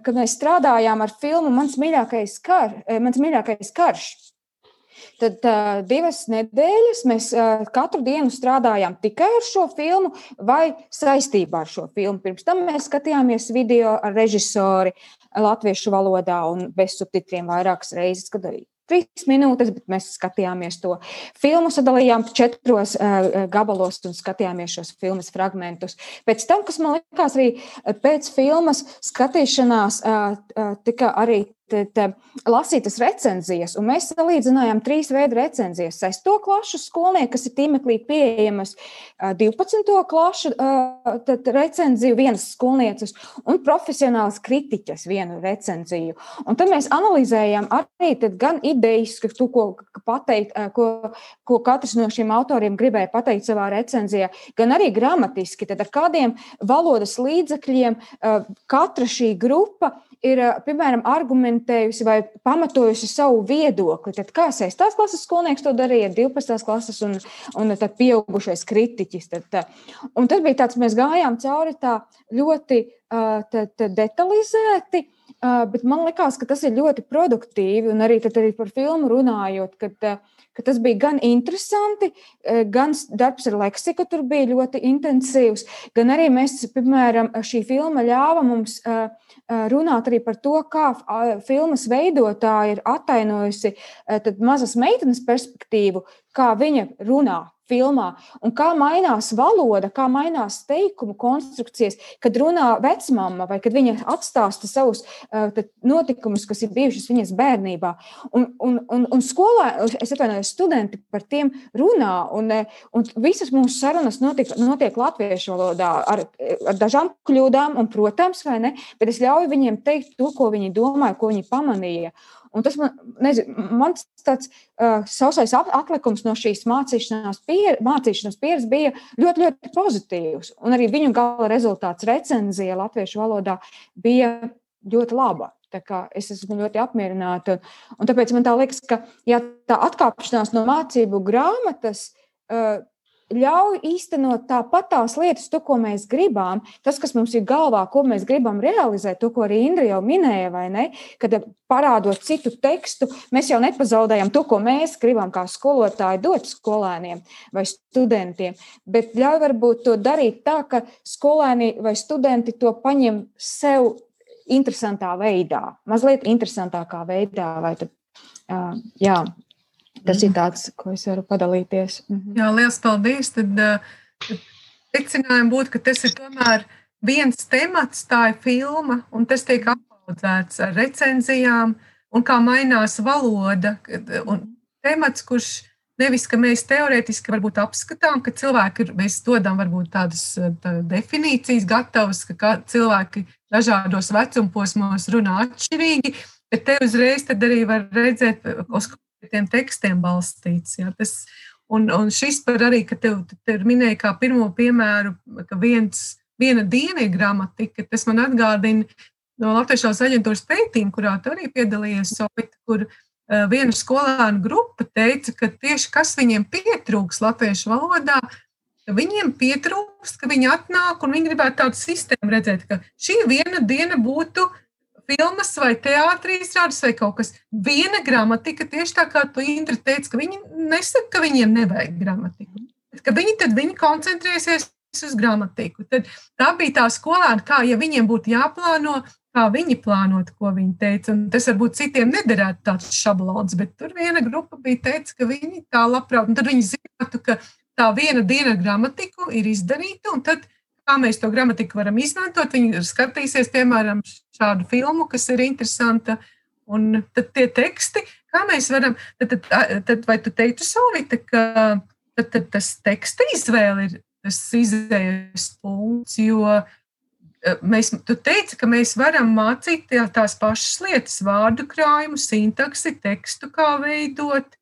ka mēs strādājām ar filmu Mans mīļākais, kar, mans mīļākais karš. Tad uh, divas nedēļas mēs uh, katru dienu strādājām tikai ar šo filmu vai saistībā ar šo filmu. Pirms tam mēs skatījāmies video ar režisori latviešu valodā un bez subtitriem vairākas reizes, kad arī trīs minūtes, bet mēs skatījāmies to filmu, sadalījām četros uh, gabalos un skatījāmies šos filmas fragmentus. Pēc tam, kas man likās arī pēc filmas skatīšanās, uh, uh, tika arī tad, lasītas recenzijas, un mēs salīdzinājām trīs veidu recenzijas. 6. klašu skolnieki, kas ir tīmeklī pieejamas, 12. klašu tad, recenziju vienas skolnieces un profesionālas kritiķas vienu recenziju. Un tad mēs analizējām arī gan idejas, to, ko, pateikt, ko, ko katrs no šiem autoriem gribēja pateikt savā recenzijā, gan arī gramatiski, tad ar kādiem valodas līdzekļiem katra šī grupa ir, piemēram, argumentējusi vai pamatojusi savu viedokli. Tad kā 6. klases skolnieks to darīja, 12. klases un, un tad pieaugušais kritiķis. Tad, un tas bija tāds, mēs gājām cauri tā ļoti tad, tad detalizēti. Bet man liekas, ka tas ir ļoti produktīvi, un arī, arī par filmu runājot, kad, ka tas bija gan interesanti, gan darbs ar leksiku tur bija ļoti intensīvs, gan arī mēs, piemēram, šī filma ļāva mums uh, runāt arī par to, kā filmas veidotāja ir attainojusi mazas meitenes perspektīvu, kā viņa runā filmā, un kā mainās valoda, kā mainās teikumu konstrukcijas, kad runā vecmāma vai kad viņa atstāsta savus uh, notikumus, kas ir bijušas viņas bērnībā. Un, un, un, un skolā, es atvainojos, studenti par tiem runā, un, un visas mūsu sarunas notiek, notiek latviešu valodā ar, ar dažām kļūdām, un, protams, vai ne, bet es ļauju viņiem teikt to, ko viņi domāja, ko viņi pamanīja. Un tas man, nezinu, mans tāds uh, sausais atlikums no šīs mācīšanās, pier, mācīšanās pieredzes bija ļoti, ļoti pozitīvs. Un arī viņu gala rezultāts recenzija latviešu valodā bija ļoti laba. Es esmu ļoti apmierināta. Un, un tāpēc man tā liekas, ka ja tā atkāpšanās no mācību grāmatas uh, ļauj īstenot tāpat tās lietas, to, ko mēs gribam, tas, kas mums ir galvā, ko mēs gribam realizēt, to, ko arī Indra jau minēja, vai ne? Kad parādot citu tekstu, mēs jau nepazaudējam to, ko mēs gribam kā skolotāji dot skolēniem vai studentiem, bet ļauj varbūt to darīt tā, ka skolēni vai studenti to paņem sev interesantā veidā, mazliet interesantākā veidā. Tad, uh, jā, Tas ir tāds, ko es varu padalīties. Mhm. Jā, liels paldies. Tad uh, secinājumi būtu, ka tas ir tomēr viens temats, tā ir filma, un tas tiek apaudzēts ar recenzijām, un kā mainās valoda. Un temats, kurš nevis, ka mēs teorētiski varbūt apskatām, ka cilvēki ir, mēs dodam varbūt tādas tā definīcijas gatavas, ka cilvēki dažādos vecumposmos runā atšķirīgi, bet te uzreiz tad arī var redzēt, uz tiem tekstiem balstīts. Jā, tas, un, un šis par arī, ka tev, tev minēja kā pirmo piemēru, ka viens, viena diena ir gramatika, tas man atgādina no Latvijas aģentūras pētījuma, kurā tu arī piedalījies, Sovita, kur uh, viena skolēnu grupa teica, ka tieši kas viņiem pietrūks latviešu valodā, ka viņiem pietrūkst, ka viņi atnāk un viņi gribētu tādu sistēmu redzēt, ka šī viena diena būtu filmas vai teātrī izrādes vai kaut kas. Viena gramatika, tieši tā kā tu Indra teici, ka viņi nesaka, ka viņiem nevajag gramatiku. Ka viņi tad viņi koncentrēsies uz gramatiku. Tad tā bija tā skolēna, kā ja viņiem būtu jāplāno, kā viņi plānot, ko viņi teica. Un tas varbūt citiem nederētu tāds šablons, bet tur viena grupa bija teica, ka viņi tā labprāt, un tad viņi zinātu, ka tā viena diena gramatiku ir izdarīta, un tad kā mēs to gramatiku varam izmantot. Viņi skatīsies, piemēram, šādu filmu, kas ir interesanta. Un tad tie teksti, kā mēs varam, tad, tad, tad vai tu teiktu, Solvita, ka tad, tad tas teksta izvēle ir tas izējas punkts, jo mēs, tu teici, ka mēs varam mācīt tās pašas lietas, vārdu krājumu, sintaksi, tekstu, kā veidot,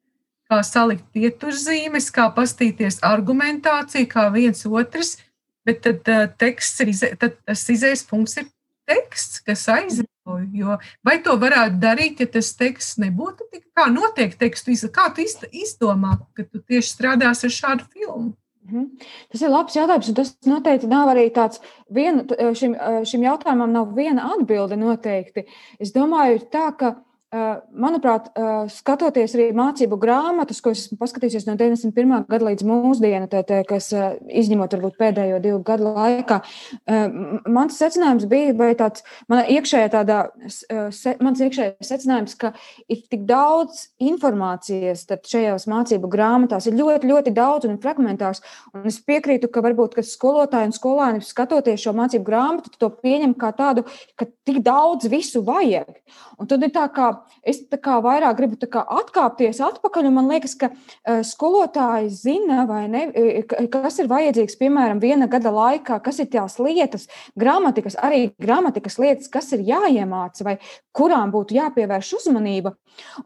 kā salikt pieturzīmes, kā pastīties argumentāciju, kā viens otrs Bet tad, uh, teksts ir, izē, tad tas izējas punkts ir teksts, kas aizrauj. Jo, vai to varētu darīt, ja tas teksts nebūtu tik kā notiek tekstu, kā tu izdomā, ka tu tieši strādāsi ar šādu filmu? Mhm. Tas ir labs jautājums, un tas noteikti nav arī tāds, viena, šim, šim jautājumam nav viena atbilde noteikti. Es domāju, tā, ka Manuprāt, skatoties arī mācību grāmatas, ko esmu paskatījusies no 91. gada līdz mūsdienu, tad, kas izņemot varbūt pēdējo divu gadu laikā, mans secinājums bija, vai tāds, iekšējā tādā, mans iekšējais secinājums, ka ir tik daudz informācijas šajās mācību grāmatās, ir ļoti, ļoti daudz un fragmentārs, un es piekrītu, ka varbūt, ka skolotāji un skolāni skatoties šo mācību grāmatu, to pieņem kā tādu, ka tik daudz visu vajag. Un tad ir tā kā es kā vairāk gribu kā atkāpties atpakaļ, man liekas, ka uh, skolotāji zina, ne, kas ir vajadzīgs, piemēram, viena gada laikā, kas ir tās lietas, gramatikas, arī gramatikas lietas, kas ir jāiemāca, vai kurām būtu jāpievērš uzmanība.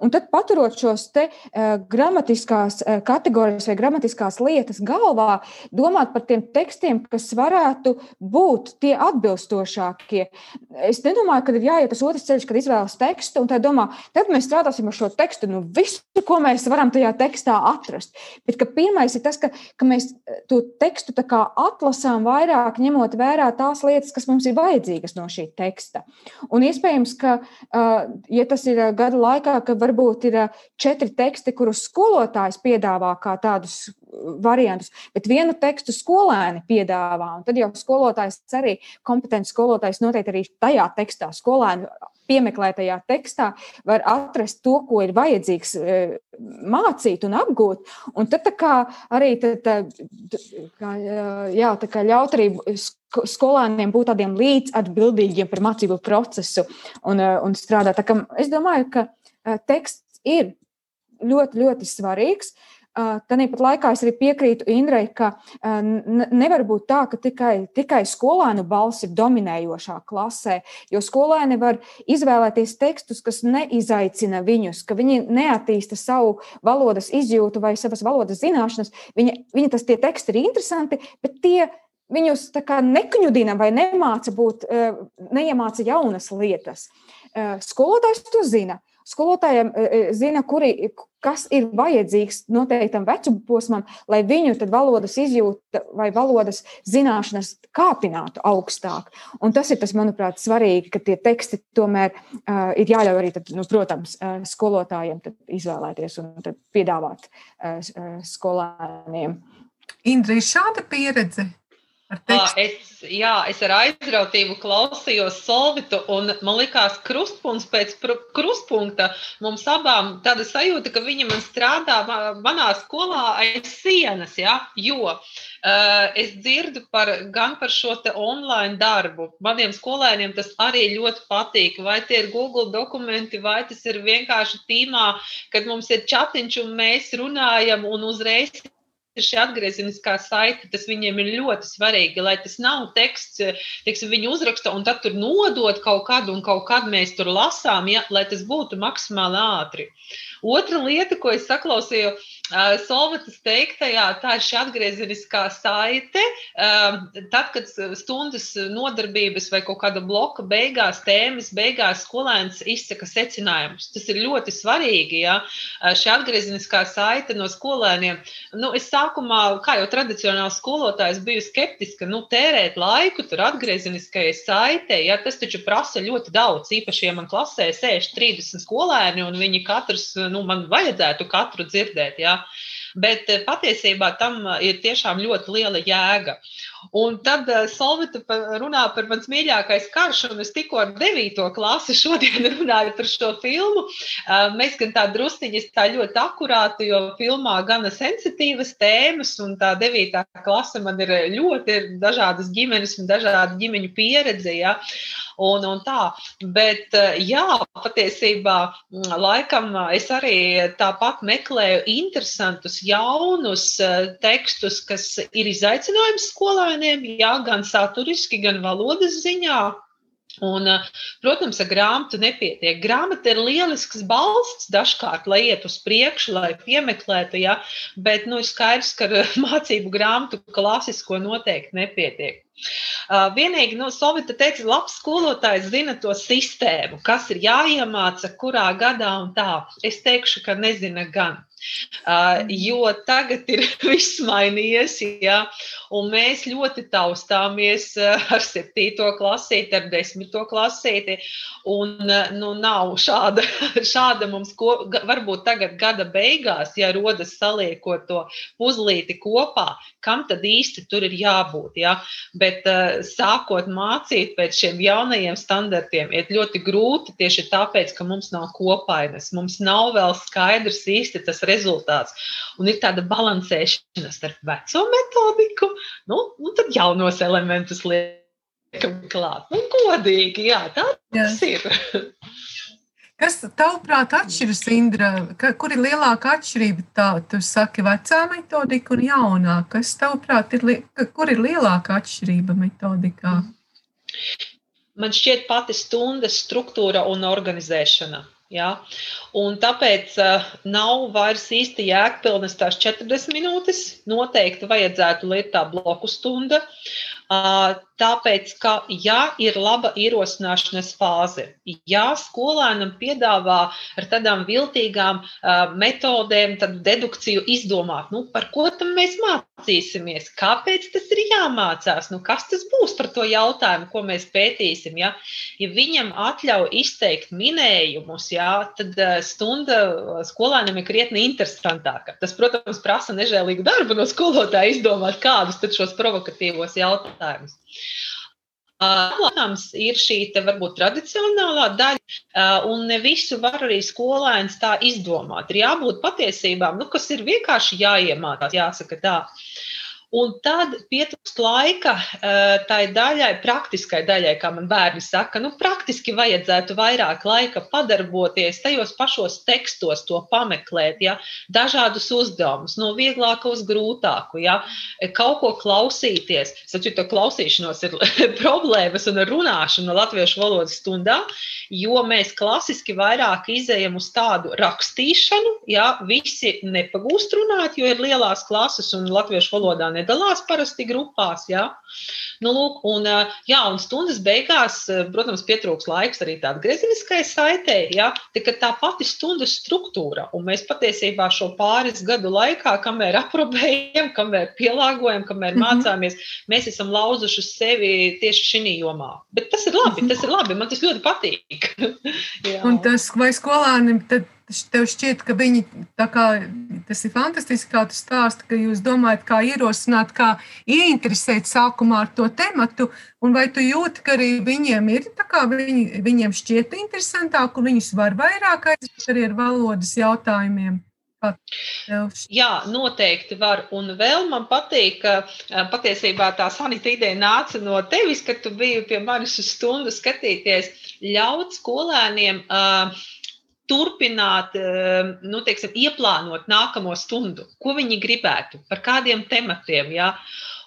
Un tad paturot šos te uh, gramatiskās uh, kategorijas vai gramatiskās lietas galvā, domāt par tiem tekstiem, kas varētu būt tie atbilstošākie. Es nedomāju, ka ir jāiet tas otrs ceļš, kad izvēlas tekstu un tā domā, domā, tad mēs strādāsim ar šo tekstu, nu, visu, ko mēs varam tajā tekstā atrast. Bet pirmais ir tas, ka, ka mēs eh, to tekstu atlasām vairāk, ņemot vērā tās lietas, kas mums ir vajadzīgas no šī teksta. Un iespējams, ka, eh, ja tas ir eh, gada laikā, ka varbūt ir četri teksti, kurus skolotājs piedāvā kā tādus variantus, bet vienu tekstu skolēni piedāvā. Tad jau skolotājs arī kompetents skolotājs noteikti arī tajā tekstā, skolēnu piemeklētajā tekstā, var atrast to, ko ir vajadzīgs e, mācīt un apgūt. Un tad arī tad, kā, jā, kā ļaut arī skolēniem būt tādiem līdzatbildīgiem par mācību procesu un, e, un strādāt. Es domāju, ka e, teksts ir ļoti, ļoti svarīgs. Tāpat laikā es arī piekrītu Indrai, ka nevar būt tā, ka tikai, tikai skolēnu balss ir dominējošā klasē, jo skolēni var izvēlēties tekstus, kas neizaicina viņus, ka viņi neattīsta savu valodas izjūtu vai savas valodas zināšanas. Viņa, viņa tas tie teksti ir interesanti, bet tie viņus nekņudina vai nemāca būt, neiemāca jaunas lietas. Skolotājs to zina. Skolotājiem zina, kuri, kas ir vajadzīgs noteiktam vecuma posmam, lai viņu valodas izjūta vai valodas zināšanas kāpinātu augstāk. Un tas ir tas, manuprāt, svarīgi, ka tie teksti tomēr uh, ir jāļauj arī, tad, nu, protams, uh, skolotājiem izvēlēties un piedāvāt uh, skolēniem. Indra, ir šāda pieredze Es, jā, es ar aizrautību klausījos Solvitu, un man likās, krustpunkts pēc krustpunkta mums abām tāda sajūta, ka viņa man strādā manā skolā aiz sienas, ja? jo uh, es dzirdu par, gan par šo online darbu. Maniem skolēniem tas arī ļoti patīk. Vai tie ir Google dokumenti, vai tas ir vienkārši tīmā, kad mums ir chatiņš un mēs runājam un uzreiz šī atgriezeniskā saite, tas viņiem ir ļoti svarīgi, lai tas nav teksts, teiksim, viņi uzraksta un tad tur nodot kaut kādu, un kaut kad mēs tur lasām, ja, lai tas būtu maksimāli ātri. Otra lieta, ko es saklausīju, uh, Solvatas teiktajā, tā ir šī atgriezeniskā saite. Tad, kad stundas nodarbības vai kaut kāda bloka beigās, tēmas beigās skolēns izsaka secinājumus. Tas ir ļoti svarīgi, ja šī atgriezeniskā saite no skolēniem. Nu, es sākumā, kā jau tradicionāls skolotājs, biju skeptiska, nu, tērēt laiku tur atgriezeniskajai saitei, ja tas taču prasa ļoti daudz, īpaši, ja man klasē sēž 30 skolēni un viņi katrs, nu, man vajadzētu katru dzirdēt, ja. Bet eh, patiesībā tam eh, ir tiešām ļoti liela jēga. Un tad uh, Solvita runā par mans mīļākais karš, un es tikko ar 9. klasi šodien runāju par šo filmu. Mēs gan tā drusciņi tā ļoti akurāti, jo filmā gana sensitīvas tēmas, un tā 9. klase man ir ļoti ir dažādas ģimenes un dažāda ģimeņu pieredze. Ja? Un, un tā. Bet, jā, patiesībā, laikam es arī tāpat meklēju interesantus, jaunus tekstus, kas ir izaicinājums skolēniem, jā, gan saturiski, gan valodas ziņā. Un, protams, ar grāmatu nepietiek. Grāmata ir lielisks balsts dažkārt, lai iet uz priekšu, lai piemeklētu, ja, bet nu, ir skaidrs, ka ar mācību grāmatu klasisko noteikti nepietiek. Uh, vienīgi no nu, Sovjeta teica, labs skolotājs zina to sistēmu, kas ir jāiemāca, kurā gadā un tā. Es teikšu, ka nezina gan. Uh, jo tagad ir viss mainījies, ja, un mēs ļoti taustāmies ar septīto klasīti, ar desmito klasīti. Un, nu, nav šāda, šāda mums, ko, varbūt tagad gada beigās, ja rodas saliekot to puzlīti kopā, kam tad īsti tur ir jābūt. Ja? Bet sākot mācīt pēc šiem jaunajiem standartiem, ir ļoti grūti tieši tāpēc, ka mums nav kopainas, mums nav vēl skaidrs īsti tas rezultāts. Un ir tāda balansēšana starp veco metodiku, nu, un tad jaunos elementus liekam klāt. Nu, godīgi, jā, tā tas ir. Kas tavuprāt atšķiras, Indra? Kur ir lielāka atšķirība? Tā, tu saki, vecā metodika un jaunā. Kas tavuprāt ir, kur ir lielāka atšķirība metodikā? Man šķiet pati stundas struktūra un organizēšana. Ja? Un tāpēc uh, nav vairs īsti jēgpilnas tās 40 minūtes. Noteikti vajadzētu likt tā bloku stunda. Uh, tāpēc, ka, ja ir laba ierosināšanas fāze, ja skolēnam piedāvā ar tādām viltīgām uh, metodēm, tad dedukciju izdomāt, nu, par ko tam mēs mācīsimies, kāpēc tas ir jāmācās, nu, kas tas būs par to jautājumu, ko mēs pētīsim. Ja, ja viņam atļauj izteikt minējumus, ja, tad uh, stunda skolēnam ir krietni interesantāka. Tas, protams, prasa nežēlīgu darbu no skolotāja izdomāt, kādus šos provokatīvos jautājumus. Protams, ir šī te, varbūt tradicionālā daļa, un ne visu var arī skolēns tā izdomāt. Ir jābūt patiesībām, nu, kas ir vienkārši jāiemācās, jāsaka tā. Un tad pietrūkst laika eh, tai daļai, praktiskai daļai, kā man bērni saka, nu, praktiski vajadzētu vairāk laika padarboties tajos pašos tekstos, to pameklēt, ja, dažādus uzdevumus, no vieglāka uz grūtāku, ja, kaut ko klausīties. Taču to klausīšanos ir problēmas un runāšana latviešu valodas stundā, jo mēs klasiski vairāk izējam uz tādu rakstīšanu, ja? Visi nepagūst runāt, jo ir lielās klases un latviešu valodā ne nedalās parasti grupās. Jā. Nu, lūk, un, jā, un stundas beigās, protams, pietrūks laiks arī tādai greziniskai saitei, jā, tā, tā pati stundas struktūra. Un mēs patiesībā šo pāris gadu laikā, kamēr aprobējam, kamēr pielāgojam, kamēr -hmm. mācāmies, mēs esam lauzuši sevi tieši šī jomā. Bet tas ir labi, tas ir labi, man tas ļoti patīk. un tas, vai skolānim tad tev šķiet, ka viņi kā tas ir fantastiski, kā tu stāsti, ka jūs domājat, kā ierosināt, kā ieinteresēt sākumā ar to tematu, un vai tu jūti, ka arī viņiem ir tā kā viņi, viņiem šķiet interesantāk, un viņus var vairāk aizvest arī ar valodas jautājumiem? Jā, noteikti var. Un vēl man patīk, ka patiesībā tā sanita ideja nāca no tevis, kad tu biji pie manis uz stundu skatīties, ļaut skolēniem uh, turpināt, eh, nu, teiksim, ieplānot nākamo stundu, ko viņi gribētu, par kādiem tematiem. Ja?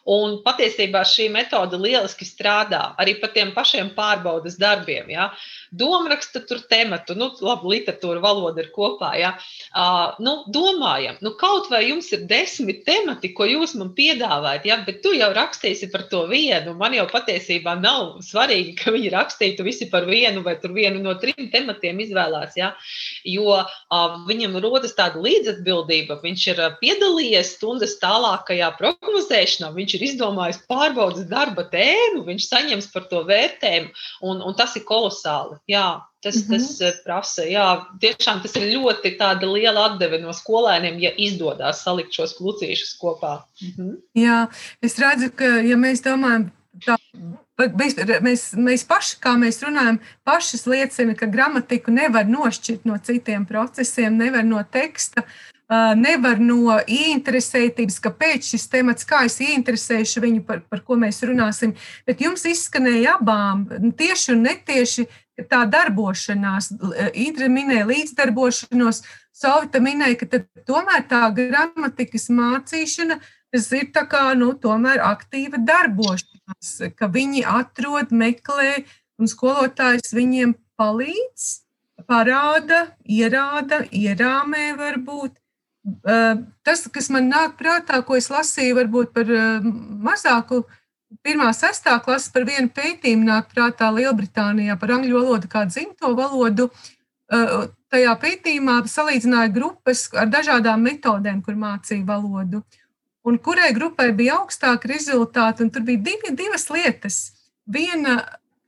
Un patiesībā šī metode lieliski strādā arī par tiem pašiem pārbaudas darbiem. Ja? domāraksta tur tematu, nu, labi, literatūra, valoda ir kopā. Ja? Uh, nu, domājam, nu, kaut vai jums ir desmit temati, ko jūs man piedāvājat, ja? bet tu jau rakstīsi par to vienu. Man jau patiesībā nav svarīgi, ka viņi rakstītu visi par vienu vai vienu no trim tematiem izvēlās. Ja? Jo uh, viņam rodas tāda līdzatbildība. Viņš ir piedalījies stundas tālākajā prognozēšanā, viņš ir izdomājis pārbaudas darba tēmu, viņš saņems par to vērtējumu, un, un tas ir kolosāli. Jā, tas, mm -hmm. tas eh, prasa. Jā, tiešām tas ir ļoti liela atdeve no skolēniem, ja izdodas salikt šos klucīšus kopā. Mm -hmm. Jā, es redzu, ka, ja mēs domājam, tā, mēs, mēs, mēs paši, kā mēs runājam, pašas liecina, ka gramatiku nevar nošķirt no citiem procesiem, nevar no teksta. Nevar no ieinteresētības, kāpēc šis temats, kā es ieinteresēšu viņu, par, par ko mēs runāsim. Bet jums izskanēja abām, tieši un netieši, tā darbošanās, Indra minēja līdzdarbošanos, Sovita minēja, ka tomēr tā gramatikas mācīšana, tas ir tā kā, nu, aktīva darbošanās, ka viņi atrod, meklē, un skolotājs viņiem palīdz, parāda, ierāda, ierāmē varbūt. Tas, kas man nāk prātā, ko es lasīju, varbūt par mazāku pirmā, sestā klase par vienu pētījumu nāk prātā Lielbritānijā par angļu valodu kā dzimto valodu. Tajā pētījumā salīdzināja grupas ar dažādām metodēm, kur mācīja valodu. Un kurai grupai bija augstāki rezultāti, un tur bija divi, divas lietas. Viena,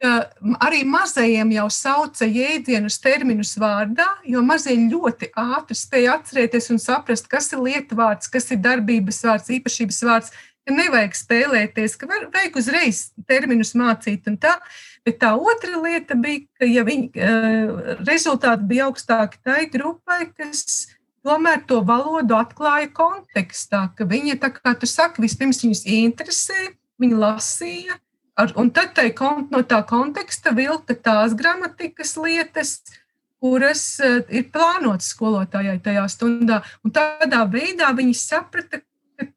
arī mazajiem jau sauca jēdzienus, terminus vārdā, jo mazie ļoti ātri spēja atcerēties un saprast, kas ir lietvārds, kas ir darbības vārds, īpašības vārds, ka nevajag spēlēties, ka var, vajag uzreiz terminus mācīt. Tā. Bet tā otra lieta bija, ka ja viņi, uh, rezultāti bija augstāki tai grupai, kas tomēr to valodu atklāja kontekstā, ka viņi, tā kā tu saki, vispirms viņus interesē, viņi lasīja, ar, un tad tai, no tā konteksta vilka tās gramatikas lietas, kuras uh, ir plānotas skolotājai tajā stundā. Un tādā veidā viņi saprata,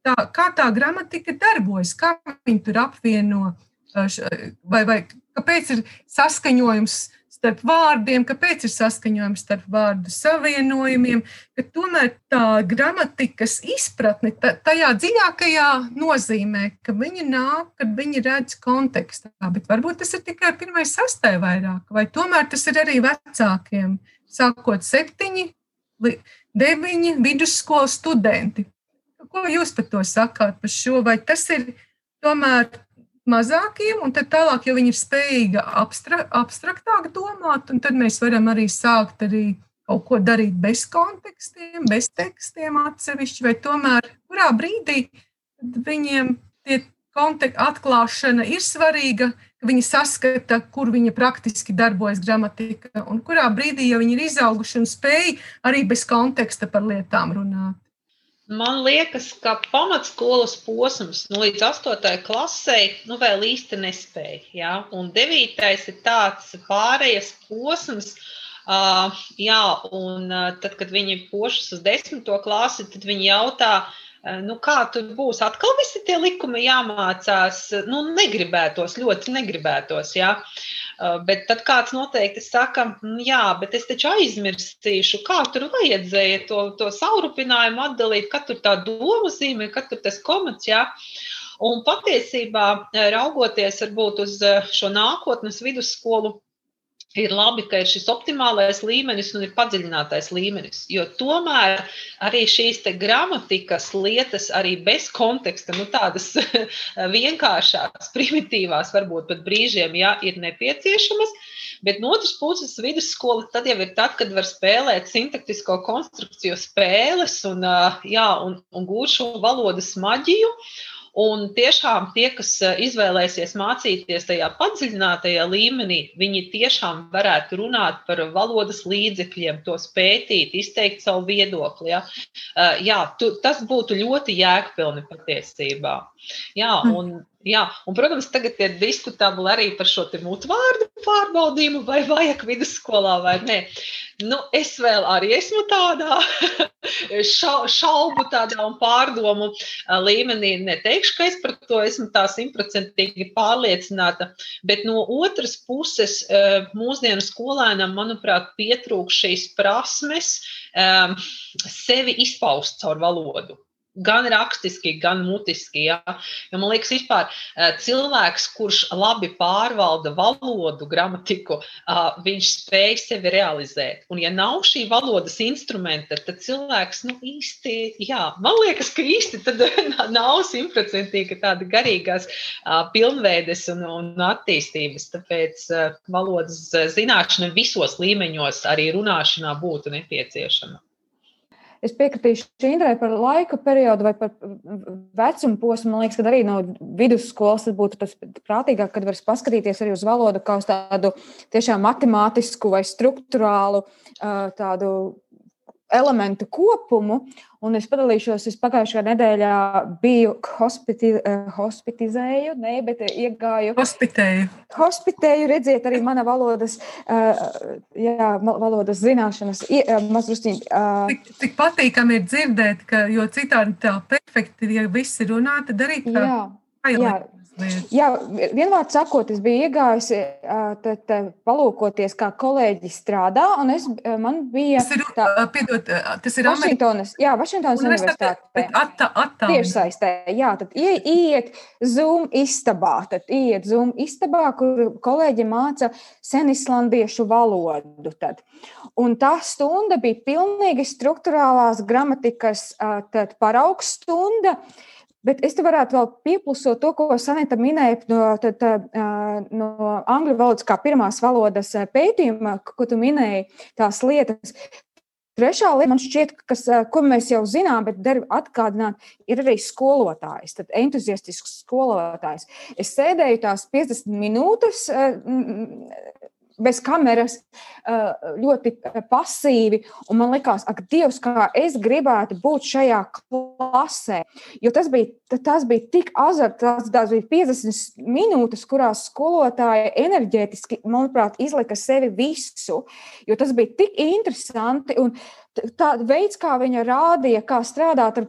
tā, kā tā gramatika darbojas, kā viņi tur apvieno, vai, vai kāpēc ir saskaņojums starp vārdiem, kāpēc ir saskaņojums starp vārdu savienojumiem, ka tomēr tā gramatikas izpratne tajā dziļākajā nozīmē, ka viņi nāk, kad viņi redz kontekstā, bet varbūt tas ir tikai pirmais sastai vairāk, vai tomēr tas ir arī vecākiem, sākot septiņi, deviņi vidusskolas studenti. Ko jūs par to sakāt, par šo? Vai tas ir tomēr mazākiem, un tad tālāk, ja viņi ir spējīgi abstra, abstraktāk domāt, tad mēs varam arī sākt arī kaut ko darīt bez kontekstiem, bez tekstiem atsevišķi, vai tomēr kurā brīdī viņiem tie konteksti atklāšana ir svarīga, ka viņi saskata, kur viņa praktiski darbojas gramatika, un kurā brīdī, ja viņi ir izauguši un spēj arī bez konteksta par lietām runāt. Man liekas, ka pamatskolas posms nu, līdz 8. klasē nu, vēl īsti nespēja. Ja? Un 9. ir tāds pārējais posms. Uh, jā, un uh, tad, kad viņi pošas uz 10. klasi, tad viņi jautā, uh, nu, kā tur būs. Atkal visi tie likumi jāmācās. Nu, negribētos, ļoti negribētos. Ja? Bet tad kāds noteikti saka, mm, jā, bet es taču aizmirstīšu, kā tur vajadzēja to, to saurupinājumu atdalīt, kad tur tā doma zīme, kad tur tas komats, jā. Un patiesībā, raugoties varbūt uz šo nākotnes vidusskolu, ir labi, ka ir šis optimālais līmenis un ir padziļinātais līmenis. Jo tomēr arī šīs gramatikas lietas, arī bez konteksta, nu, tādas vienkāršās, primitīvās, varbūt pat brīžiem, ja ir nepieciešamas. Bet no otras puses, vidusskola tad jau ir tad, kad var spēlēt sintaktisko konstrukciju spēles un, jā, un, un gūt šo valodas maģiju. Un tiešām tie, kas eh, izvēlēsies mācīties tajā padziļinātajā līmenī, viņi tiešām varētu runāt par valodas līdzekļiem, tos pētīt, izteikt savu viedokli. Ja? Eh, jā, tu, tas būtu ļoti jēgpilni patiesībā. Jā, hm. un Jā, un, protams, tagad ir diskutabli arī par šo mutvārdu pārbaudījumu, vai vajag vidusskolā vai nē. Nu, es vēl arī esmu tādā šaubu tādā un pārdomu līmenī. Neteikšu, ka es par to esmu tā simtprocentīgi pārliecināta, bet no otras puses mūsdienu skolēnam, manuprāt, pietrūkst šīs prasmes sevi izpaust caur valodu gan rakstiski, gan mutiski. Ja? Jo, man liekas, vispār cilvēks, kurš labi pārvalda valodu, gramatiku, viņš spēj sevi realizēt. Un, ja nav šī valodas instrumenta, tad cilvēks nu, īsti, jā, man liekas, ka īsti nav simtprocentīgi tāda garīgās pilnveides un, un attīstības. Tāpēc valodas zināšana visos līmeņos, arī runāšanā, būtu nepieciešama. Es piekritīšu Indrai par laika periodu vai par vecumu posmu. Man liekas, ka arī no vidusskolas būtu tas prātīgāk, kad var paskatīties arī uz valodu kā uz tādu tiešām matemātisku vai struktūrālu tādu elementu kopumu. Un es padalīšos, es pagājušajā nedēļā biju hospiti, eh, hospitizēju, ne, bet iegāju. Hospitēju. Hospitēju, redziet, arī mana valodas, eh, jā, valodas zināšanas eh, mazrustīņi. Tik, tik patīkami ir dzirdēt, ka, jo citādi tā perfekti, ja visi runā, tad arī tā. Jā. Jā, Jā, vienmēr sakot, es biju iegājusi tad, palūkoties, kā kolēģi strādā, un es, man bija tas ir, tā, piedot, tas ir Vašingtonas, jā, Vašingtonas universitāte. Atta, atta. Tiešsaistē, jā, tad ie, iet Zoom istabā, tad iet Zoom istabā, kur kolēģi māca senislandiešu valodu. Tad. Un tā stunda bija pilnīgi struktūrālās gramatikas tad paraugs stunda. Bet es te varētu vēl pieplusot to, ko Sanita minēja no, tad, no angļu valodas kā pirmās valodas pētījuma, ko tu minēji, tās lietas. Trešā lieta, man šķiet, kas, ko mēs jau zinām, bet der atgādināt, ir arī skolotājs, tad entuziastisks skolotājs. Es sēdēju tās 50 minūtes bez kameras, ļoti pasīvi. Un man liekas, ak, Dievs, kā es gribētu būt šajā klasē. Jo tas bija, tas bija tik azarts, tās, tās bija 50 minūtes, kurās skolotāja enerģētiski, manuprāt, izlika sevi visu. Jo tas bija tik interesanti. Un tā veids, kā viņa rādīja, kā strādāt ar,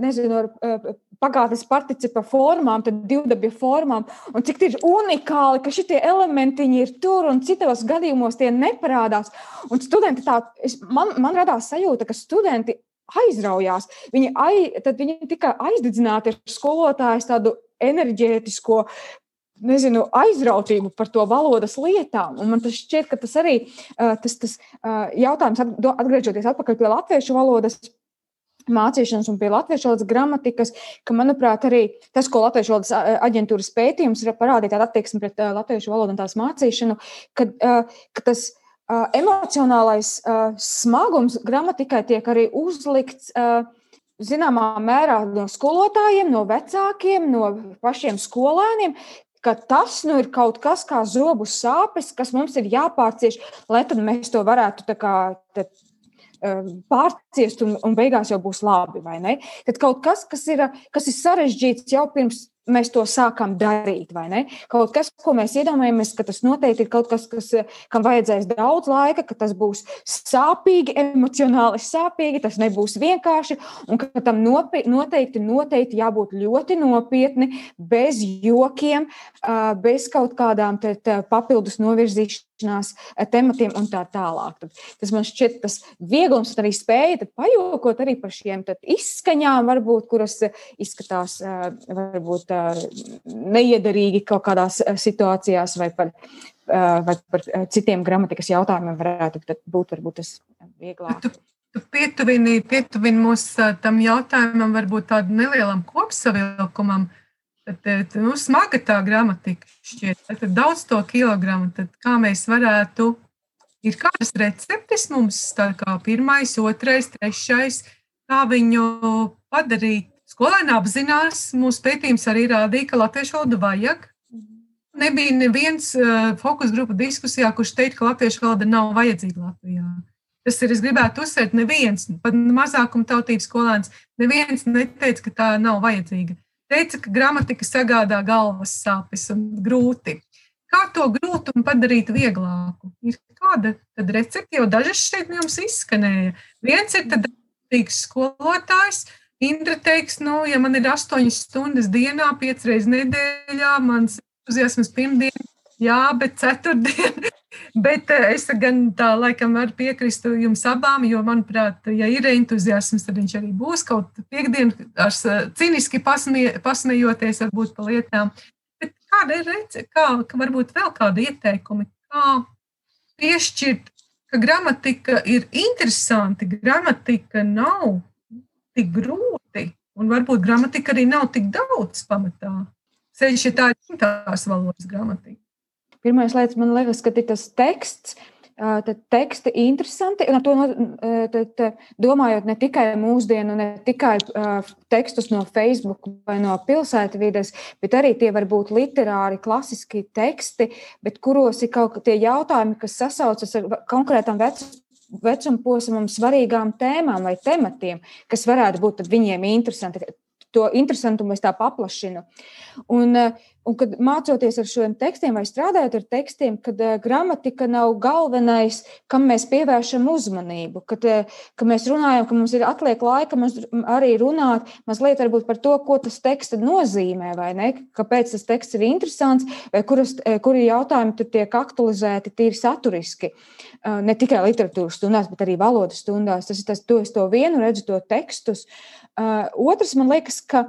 nezinu, ar pagātnes participa formām, tad divdabju formām, un cik ir unikāli, ka šie elementiņi ir tur un citos gadījumos tie neparādās. Un studenti tā, es, man, man radās sajūta, ka studenti aizraujās. Viņi, ai, viņi tikai aizdedzināti ar skolotājas tādu enerģētisko nezinu, aizrautību par to valodas lietām. Un man tas šķiet, ka tas arī tas, tas jautājums, atgriežoties atpakaļ pie latviešu valodas, mācīšanas un pie latviešu valodas gramatikas, ka, manuprāt, arī tas, ko Latviešu valodas aģentūras pētījums ir parādījis, tāda attieksme pret latviešu valodu un tās mācīšanu, ka, ka tas emocionālais smagums gramatikai tiek arī uzlikts. Zināmā mērā no skolotājiem, no vecākiem, no pašiem skolēniem, ka tas nu, ir kaut kas kā zobu sāpes, kas mums ir jāpārcieš, lai mēs to varētu kā, pārciest un, un beigās jau būs labi. Tad kaut kas, kas ir, kas ir sarežģīts jau pirms mēs to sākam darīt? Kaut kas, ko mēs iedomājamies, ka tas noteikti ir kaut kas, kas, kam vajadzēs daudz laika, ka tas būs sāpīgi, emocionāli sāpīgi, tas nebūs vienkārši, un ka tam noteikti, noteikti jābūt ļoti nopietni, bez jokiem, bez kaut kādām te, te papildus novirzīšanās tematiem un tā tālāk. Tad, tas man šķiet tas vieglums un arī spēja pajokot arī par šiem izskaņām, varbūt, kuras izskatās varbūt neiederīgi kaut kādās situācijās vai par, vai par citiem gramatikas jautājumiem varētu būt varbūt tas vieglāk. Tu, tu pietuvini, pietuvini mūs tam jautājumam, varbūt tādam nelielam kopsavilkumam. Tad, nu, smaga tā gramatika šķiet. Tad daudz to kilogramu. Tad kā mēs varētu, ir kādas receptes mums, tā kā pirmais, otrais, trešais, kā viņu padarīt Skolēni apzinās, mūsu pētījums arī rādīja, ka latviešu valodu vajag. Nebija neviens uh, fokus grupu diskusijā, kurš teica, ka latviešu valoda nav vajadzīga Latvijā. Tas ir, es gribētu uzsvērt, neviens, pat mazākuma tautības skolēns, neviens neteica, ka tā nav vajadzīga. Teica, ka gramatika sagādā galvas sāpes un grūti. Kā to grūtumu padarīt vieglāku? Ir kāda tad recepte, jo dažas šeit jums izskanēja. Viens ir tad skolotājs, Indra teiks, nu, ja man ir astoņas stundas dienā, piecas reizes nedēļā, mans entuziasms pirmdien, jā, bet ceturtdien. bet eh, es gan tā laikam varu piekrist jums abām, jo, manuprāt, ja ir entuziasms, tad viņš arī būs kaut piekdien ar ciniski pasmie, pasmejoties varbūt pa lietām. Bet kāda ir rece, kā, ka varbūt vēl kādi ieteikumi, kā piešķirt, ka gramatika ir interesanti, gramatika nav tik grūti, un varbūt gramatika arī nav tik daudz pamatā. Ceļš ir tā dzimtās valodas gramatika. Pirmais lietas, man liekas, ka tas teksts, tad teksti interesanti, un to tad, domājot ne tikai mūsdienu, ne tikai tekstus no Facebook vai no pilsētu vides, bet arī tie var būt literāri, klasiski teksti, bet kuros ir kaut kādi jautājumi, kas sasaucas ar konkrētām vecumam vecuma posmam svarīgām tēmām vai tematiem, kas varētu būt viņiem interesanti. To interesantumu es tā paplašinu. Un, un kad mācoties ar šiem tekstiem vai strādājot ar tekstiem, kad uh, gramatika nav galvenais, kam mēs pievēršam uzmanību, kad, uh, kad mēs runājam, ka mums ir atliek laika mums arī runāt mazliet par to, ko tas teksts nozīmē, vai ne, kāpēc tas teksts ir interesants, vai kuras, kuri jautājumi tur tiek aktualizēti tīri saturiski. Uh, ne tikai literatūras stundās, bet arī valodas stundās. Tas ir tas, to es to vienu redzu, to tekstus. Otrs, man liekas, ka,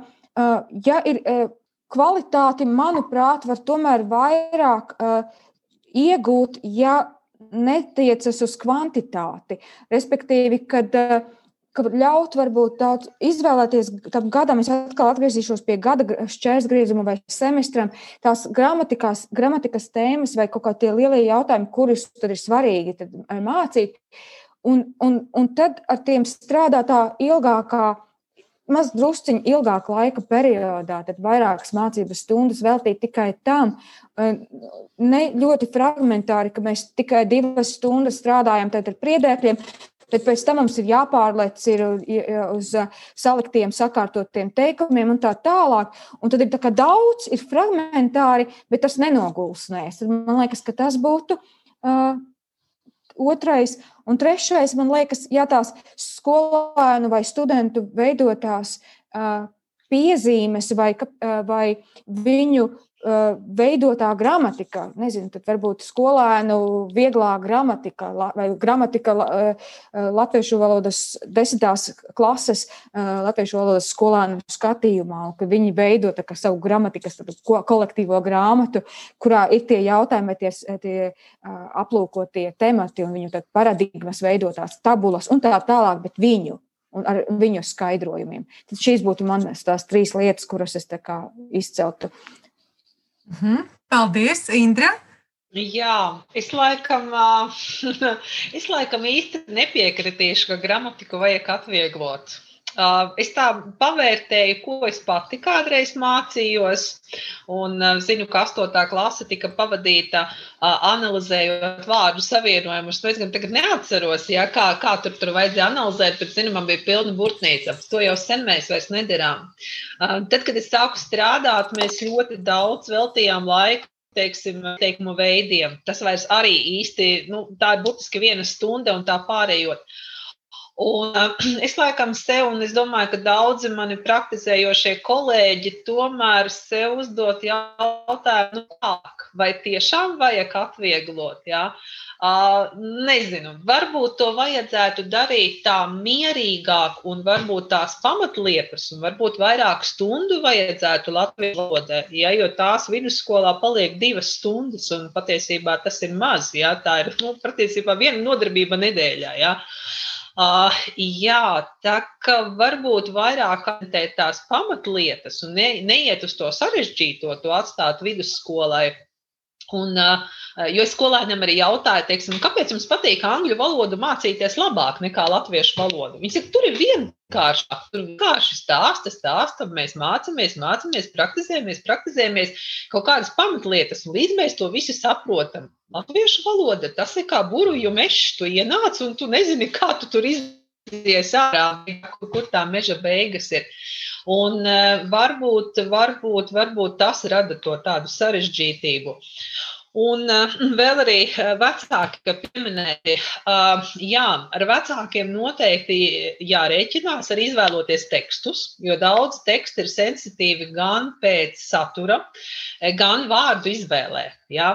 ja ir kvalitāti, manuprāt, var tomēr vairāk iegūt, ja netiecas uz kvantitāti. Respektīvi, kad uh, ka ļaut varbūt daudz izvēlēties tam gadam, es atkal atgriezīšos pie gada šķērsgriezuma vai semestram, tās gramatikas, gramatikas tēmas vai kaut kādi lielie jautājumi, kurus tad ir svarīgi tad eh, mācīt. Un, un, un tad ar tiem strādā tā ilgākā, maz drusciņi ilgāka laika periodā, tad vairākas mācības stundas veltīt tikai tam. Eh, ne ļoti fragmentāri, ka mēs tikai divas stundas strādājam ar priedēkļiem, Tad pēc tam mums ir jāpārlec ir uz saliktiem, sakārtotiem teikumiem un tā tālāk. Un tad ir tā daudz, ir fragmentāri, bet tas nenogulsnēs. Man liekas, ka tas būtu uh, otrais. Un trešais, man liekas, ja tās skolēnu vai studentu veidotās uh, piezīmes vai, vai viņu veidotā gramatika, nezinu, tad varbūt skolēnu vieglā gramatika vai gramatika latviešu valodas desmitās klases latviešu valodas skolēnu skatījumā, un ka viņi veido tā, savu gramatikas kolektīvo grāmatu, kurā ir tie jautājumi, tie, tie aplūkotie temati un viņu paradigmas veidotās tabulas un tā tālāk, bet viņu un ar viņu skaidrojumiem. Tad šīs būtu manas tās trīs lietas, kuras es izceltu. Mhm. Paldies, Indra! Jā, es laikam, es laikam īsti nepiekritīšu, ka gramatiku vajag atvieglot. Es tā pavērtēju, ko es pati kādreiz mācījos, un zinu, ka astotā klase tika pavadīta analizējot vārdu savienojumus. Nu, es gan tagad neatceros, ja, kā, kā tur, tur vajadzēja analizēt, bet, zinu, man bija pilna burtnīca. To jau sen mēs vairs nedarām. Tad, kad es sāku strādāt, mēs ļoti daudz veltījām laiku teiksim, teikumu veidiem. Tas vairs arī īsti, nu, tā ir burtiski viena stunda un tā pārējot. Un es laikam sev, un es domāju, ka daudzi mani praktizējošie kolēģi tomēr sev uzdot jautājumu, nu, kā, vai tiešām vajag atvieglot. Ja? Uh, nezinu, varbūt to vajadzētu darīt tā mierīgāk, un varbūt tās pamatlietas, un varbūt vairāk stundu vajadzētu latviešu valodai. Ja, jo tās vidusskolā paliek divas stundas, un patiesībā tas ir maz. Ja, tā ir nu, patiesībā viena nodarbība nedēļā. Ja. Uh, jā, tā kā varbūt vairāk akcentēt tās pamatlietas un ne, neiet uz to sarežģīto, to atstāt vidusskolai. Un, uh, jo es skolēniem arī jautāju, teiksim, kāpēc jums patīk angļu valodu mācīties labāk nekā latviešu valodu? Viņi saka, tur ir vienkāršāk, tur vienkārši stāsta, stāsta, mēs mācāmies, mācāmies, praktizējamies, praktizējamies kaut kādas pamatlietas, un līdz mēs to visu saprotam. Latviešu valoda tas ir kā burbuļu mežs, tu ienāc un tu nezini, kā tu tur izies ārā, kur, kur tā meža beigas ir. Un uh, varbūt, varbūt, varbūt tas rada to tādu sarežģītību. Un uh, vēl arī eh, vecāki, ka pieminēti, uh, jā, ar vecākiem noteikti jārēķinās ar izvēloties tekstus, jo daudz tekstu ir sensitīvi gan pēc satura, gan vārdu izvēlē. Ja?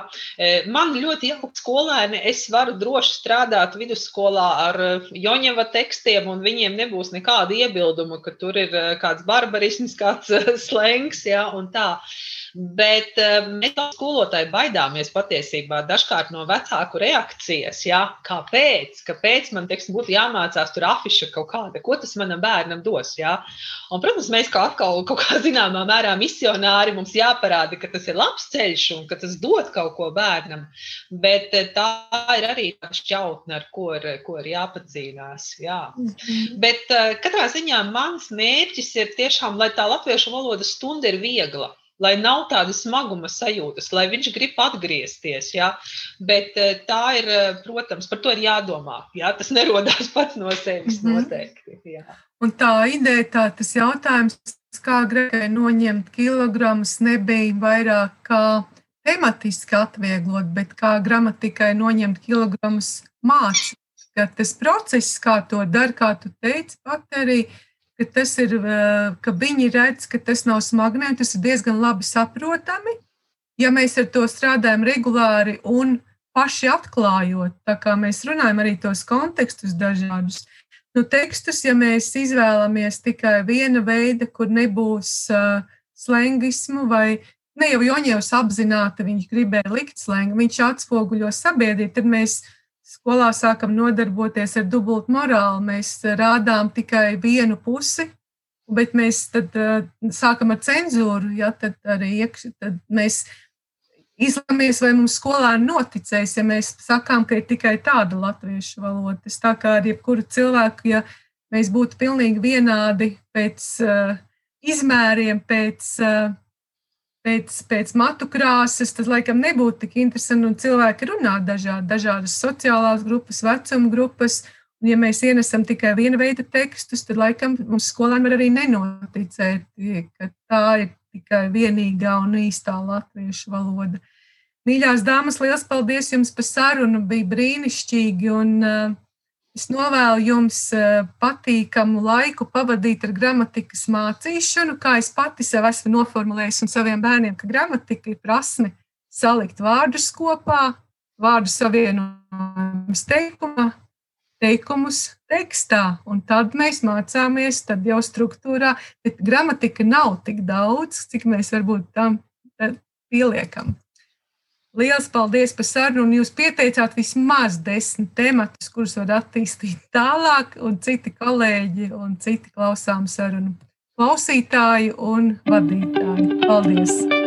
Man ļoti jauki skolēni, es varu droši strādāt vidusskolā ar Joņeva tekstiem, un viņiem nebūs nekāda iebilduma, ka tur ir kāds barbarisms, kāds slengs, ja, un tā. Bet mēs kā skolotāji baidāmies patiesībā dažkārt no vecāku reakcijas. Ja? Kāpēc? Kāpēc man teiksim, būtu jāmācās tur afiša kaut kāda? Ko tas manam bērnam dos? Ja? Un, protams, mēs kā atkal kaut kā zināmā mērā misionāri mums jāparāda, ka tas ir labs ceļš un ka tas dod kaut ko bērnam, bet eh, tā ir arī tāda šķautne, ar ko ir, ko ir jāpacīnās. Jā. -hmm. Bet eh, katrā ziņā mans mērķis ir tiešām, lai tā latviešu valodas stunda ir viegla lai nav tādas smaguma sajūtas, lai viņš grib atgriezties. Ja? Bet eh, tā ir, protams, par to ir jādomā. Ja? Tas nerodās pats no sevis -hmm. noteikti. Jā. Un tā ideja, tā, tas jautājums, kā gribēja noņemt kilogramus, nebija vairāk kā tematiski atvieglot, bet kā gramatikai noņemt kilogramus mācīt. Tas process, kā to dara, kā tu teici, pat arī, ka tas ir, ka viņi redz, ka tas nav smagnē, tas ir diezgan labi saprotami. Ja mēs ar to strādājam regulāri un paši atklājot, tā kā mēs runājam arī tos kontekstus dažādus, nu, tekstus, ja mēs izvēlamies tikai viena veida, kur nebūs uh, slengismu vai ne jau Joņevs apzināti viņš gribēja likt slēngu, viņš atspoguļo sabiedrību, tad mēs skolā sākam nodarboties ar dubultu morāli. Mēs rādām tikai vienu pusi, bet mēs tad uh, sākam ar cenzūru, ja tad arī iekš, tad mēs izlemjamies, vai mums skolēni noticēs, ja mēs sakām, ka ir tikai tāda latviešu valoda. Tas tā kā ar jebkuru cilvēku, ja mēs būtu pilnīgi vienādi pēc uh, izmēriem, pēc uh, pēc, pēc matu krāsas, tad laikam nebūtu tik interesanti. Un cilvēki runā dažādi, dažādas sociālās grupas, vecuma grupas. Un, ja mēs ienesam tikai viena veida tekstus, tad laikam mums skolēniem var arī nenoticēt, ka tā ir tikai vienīgā un īstā latviešu valoda. Mīļās dāmas, liels paldies jums par sarunu! Bija brīnišķīgi! Un, uh, Es novēlu jums eh, patīkamu laiku pavadīt ar gramatikas mācīšanu, kā es pati sev esmu noformulējis un saviem bērniem, ka gramatika ir prasme salikt vārdus kopā, vārdu savienojumus teikumā, teikumus tekstā, un tad mēs mācāmies tad jau struktūrā, bet gramatika nav tik daudz, cik mēs varbūt tam pieliekam. Lielas paldies par sarunu. Jūs pieteicāt vismaz desmit tematus, kurus var attīstīt tālāk, un citi kolēģi un citi klausām sarunu klausītāji un vadītāji. Paldies!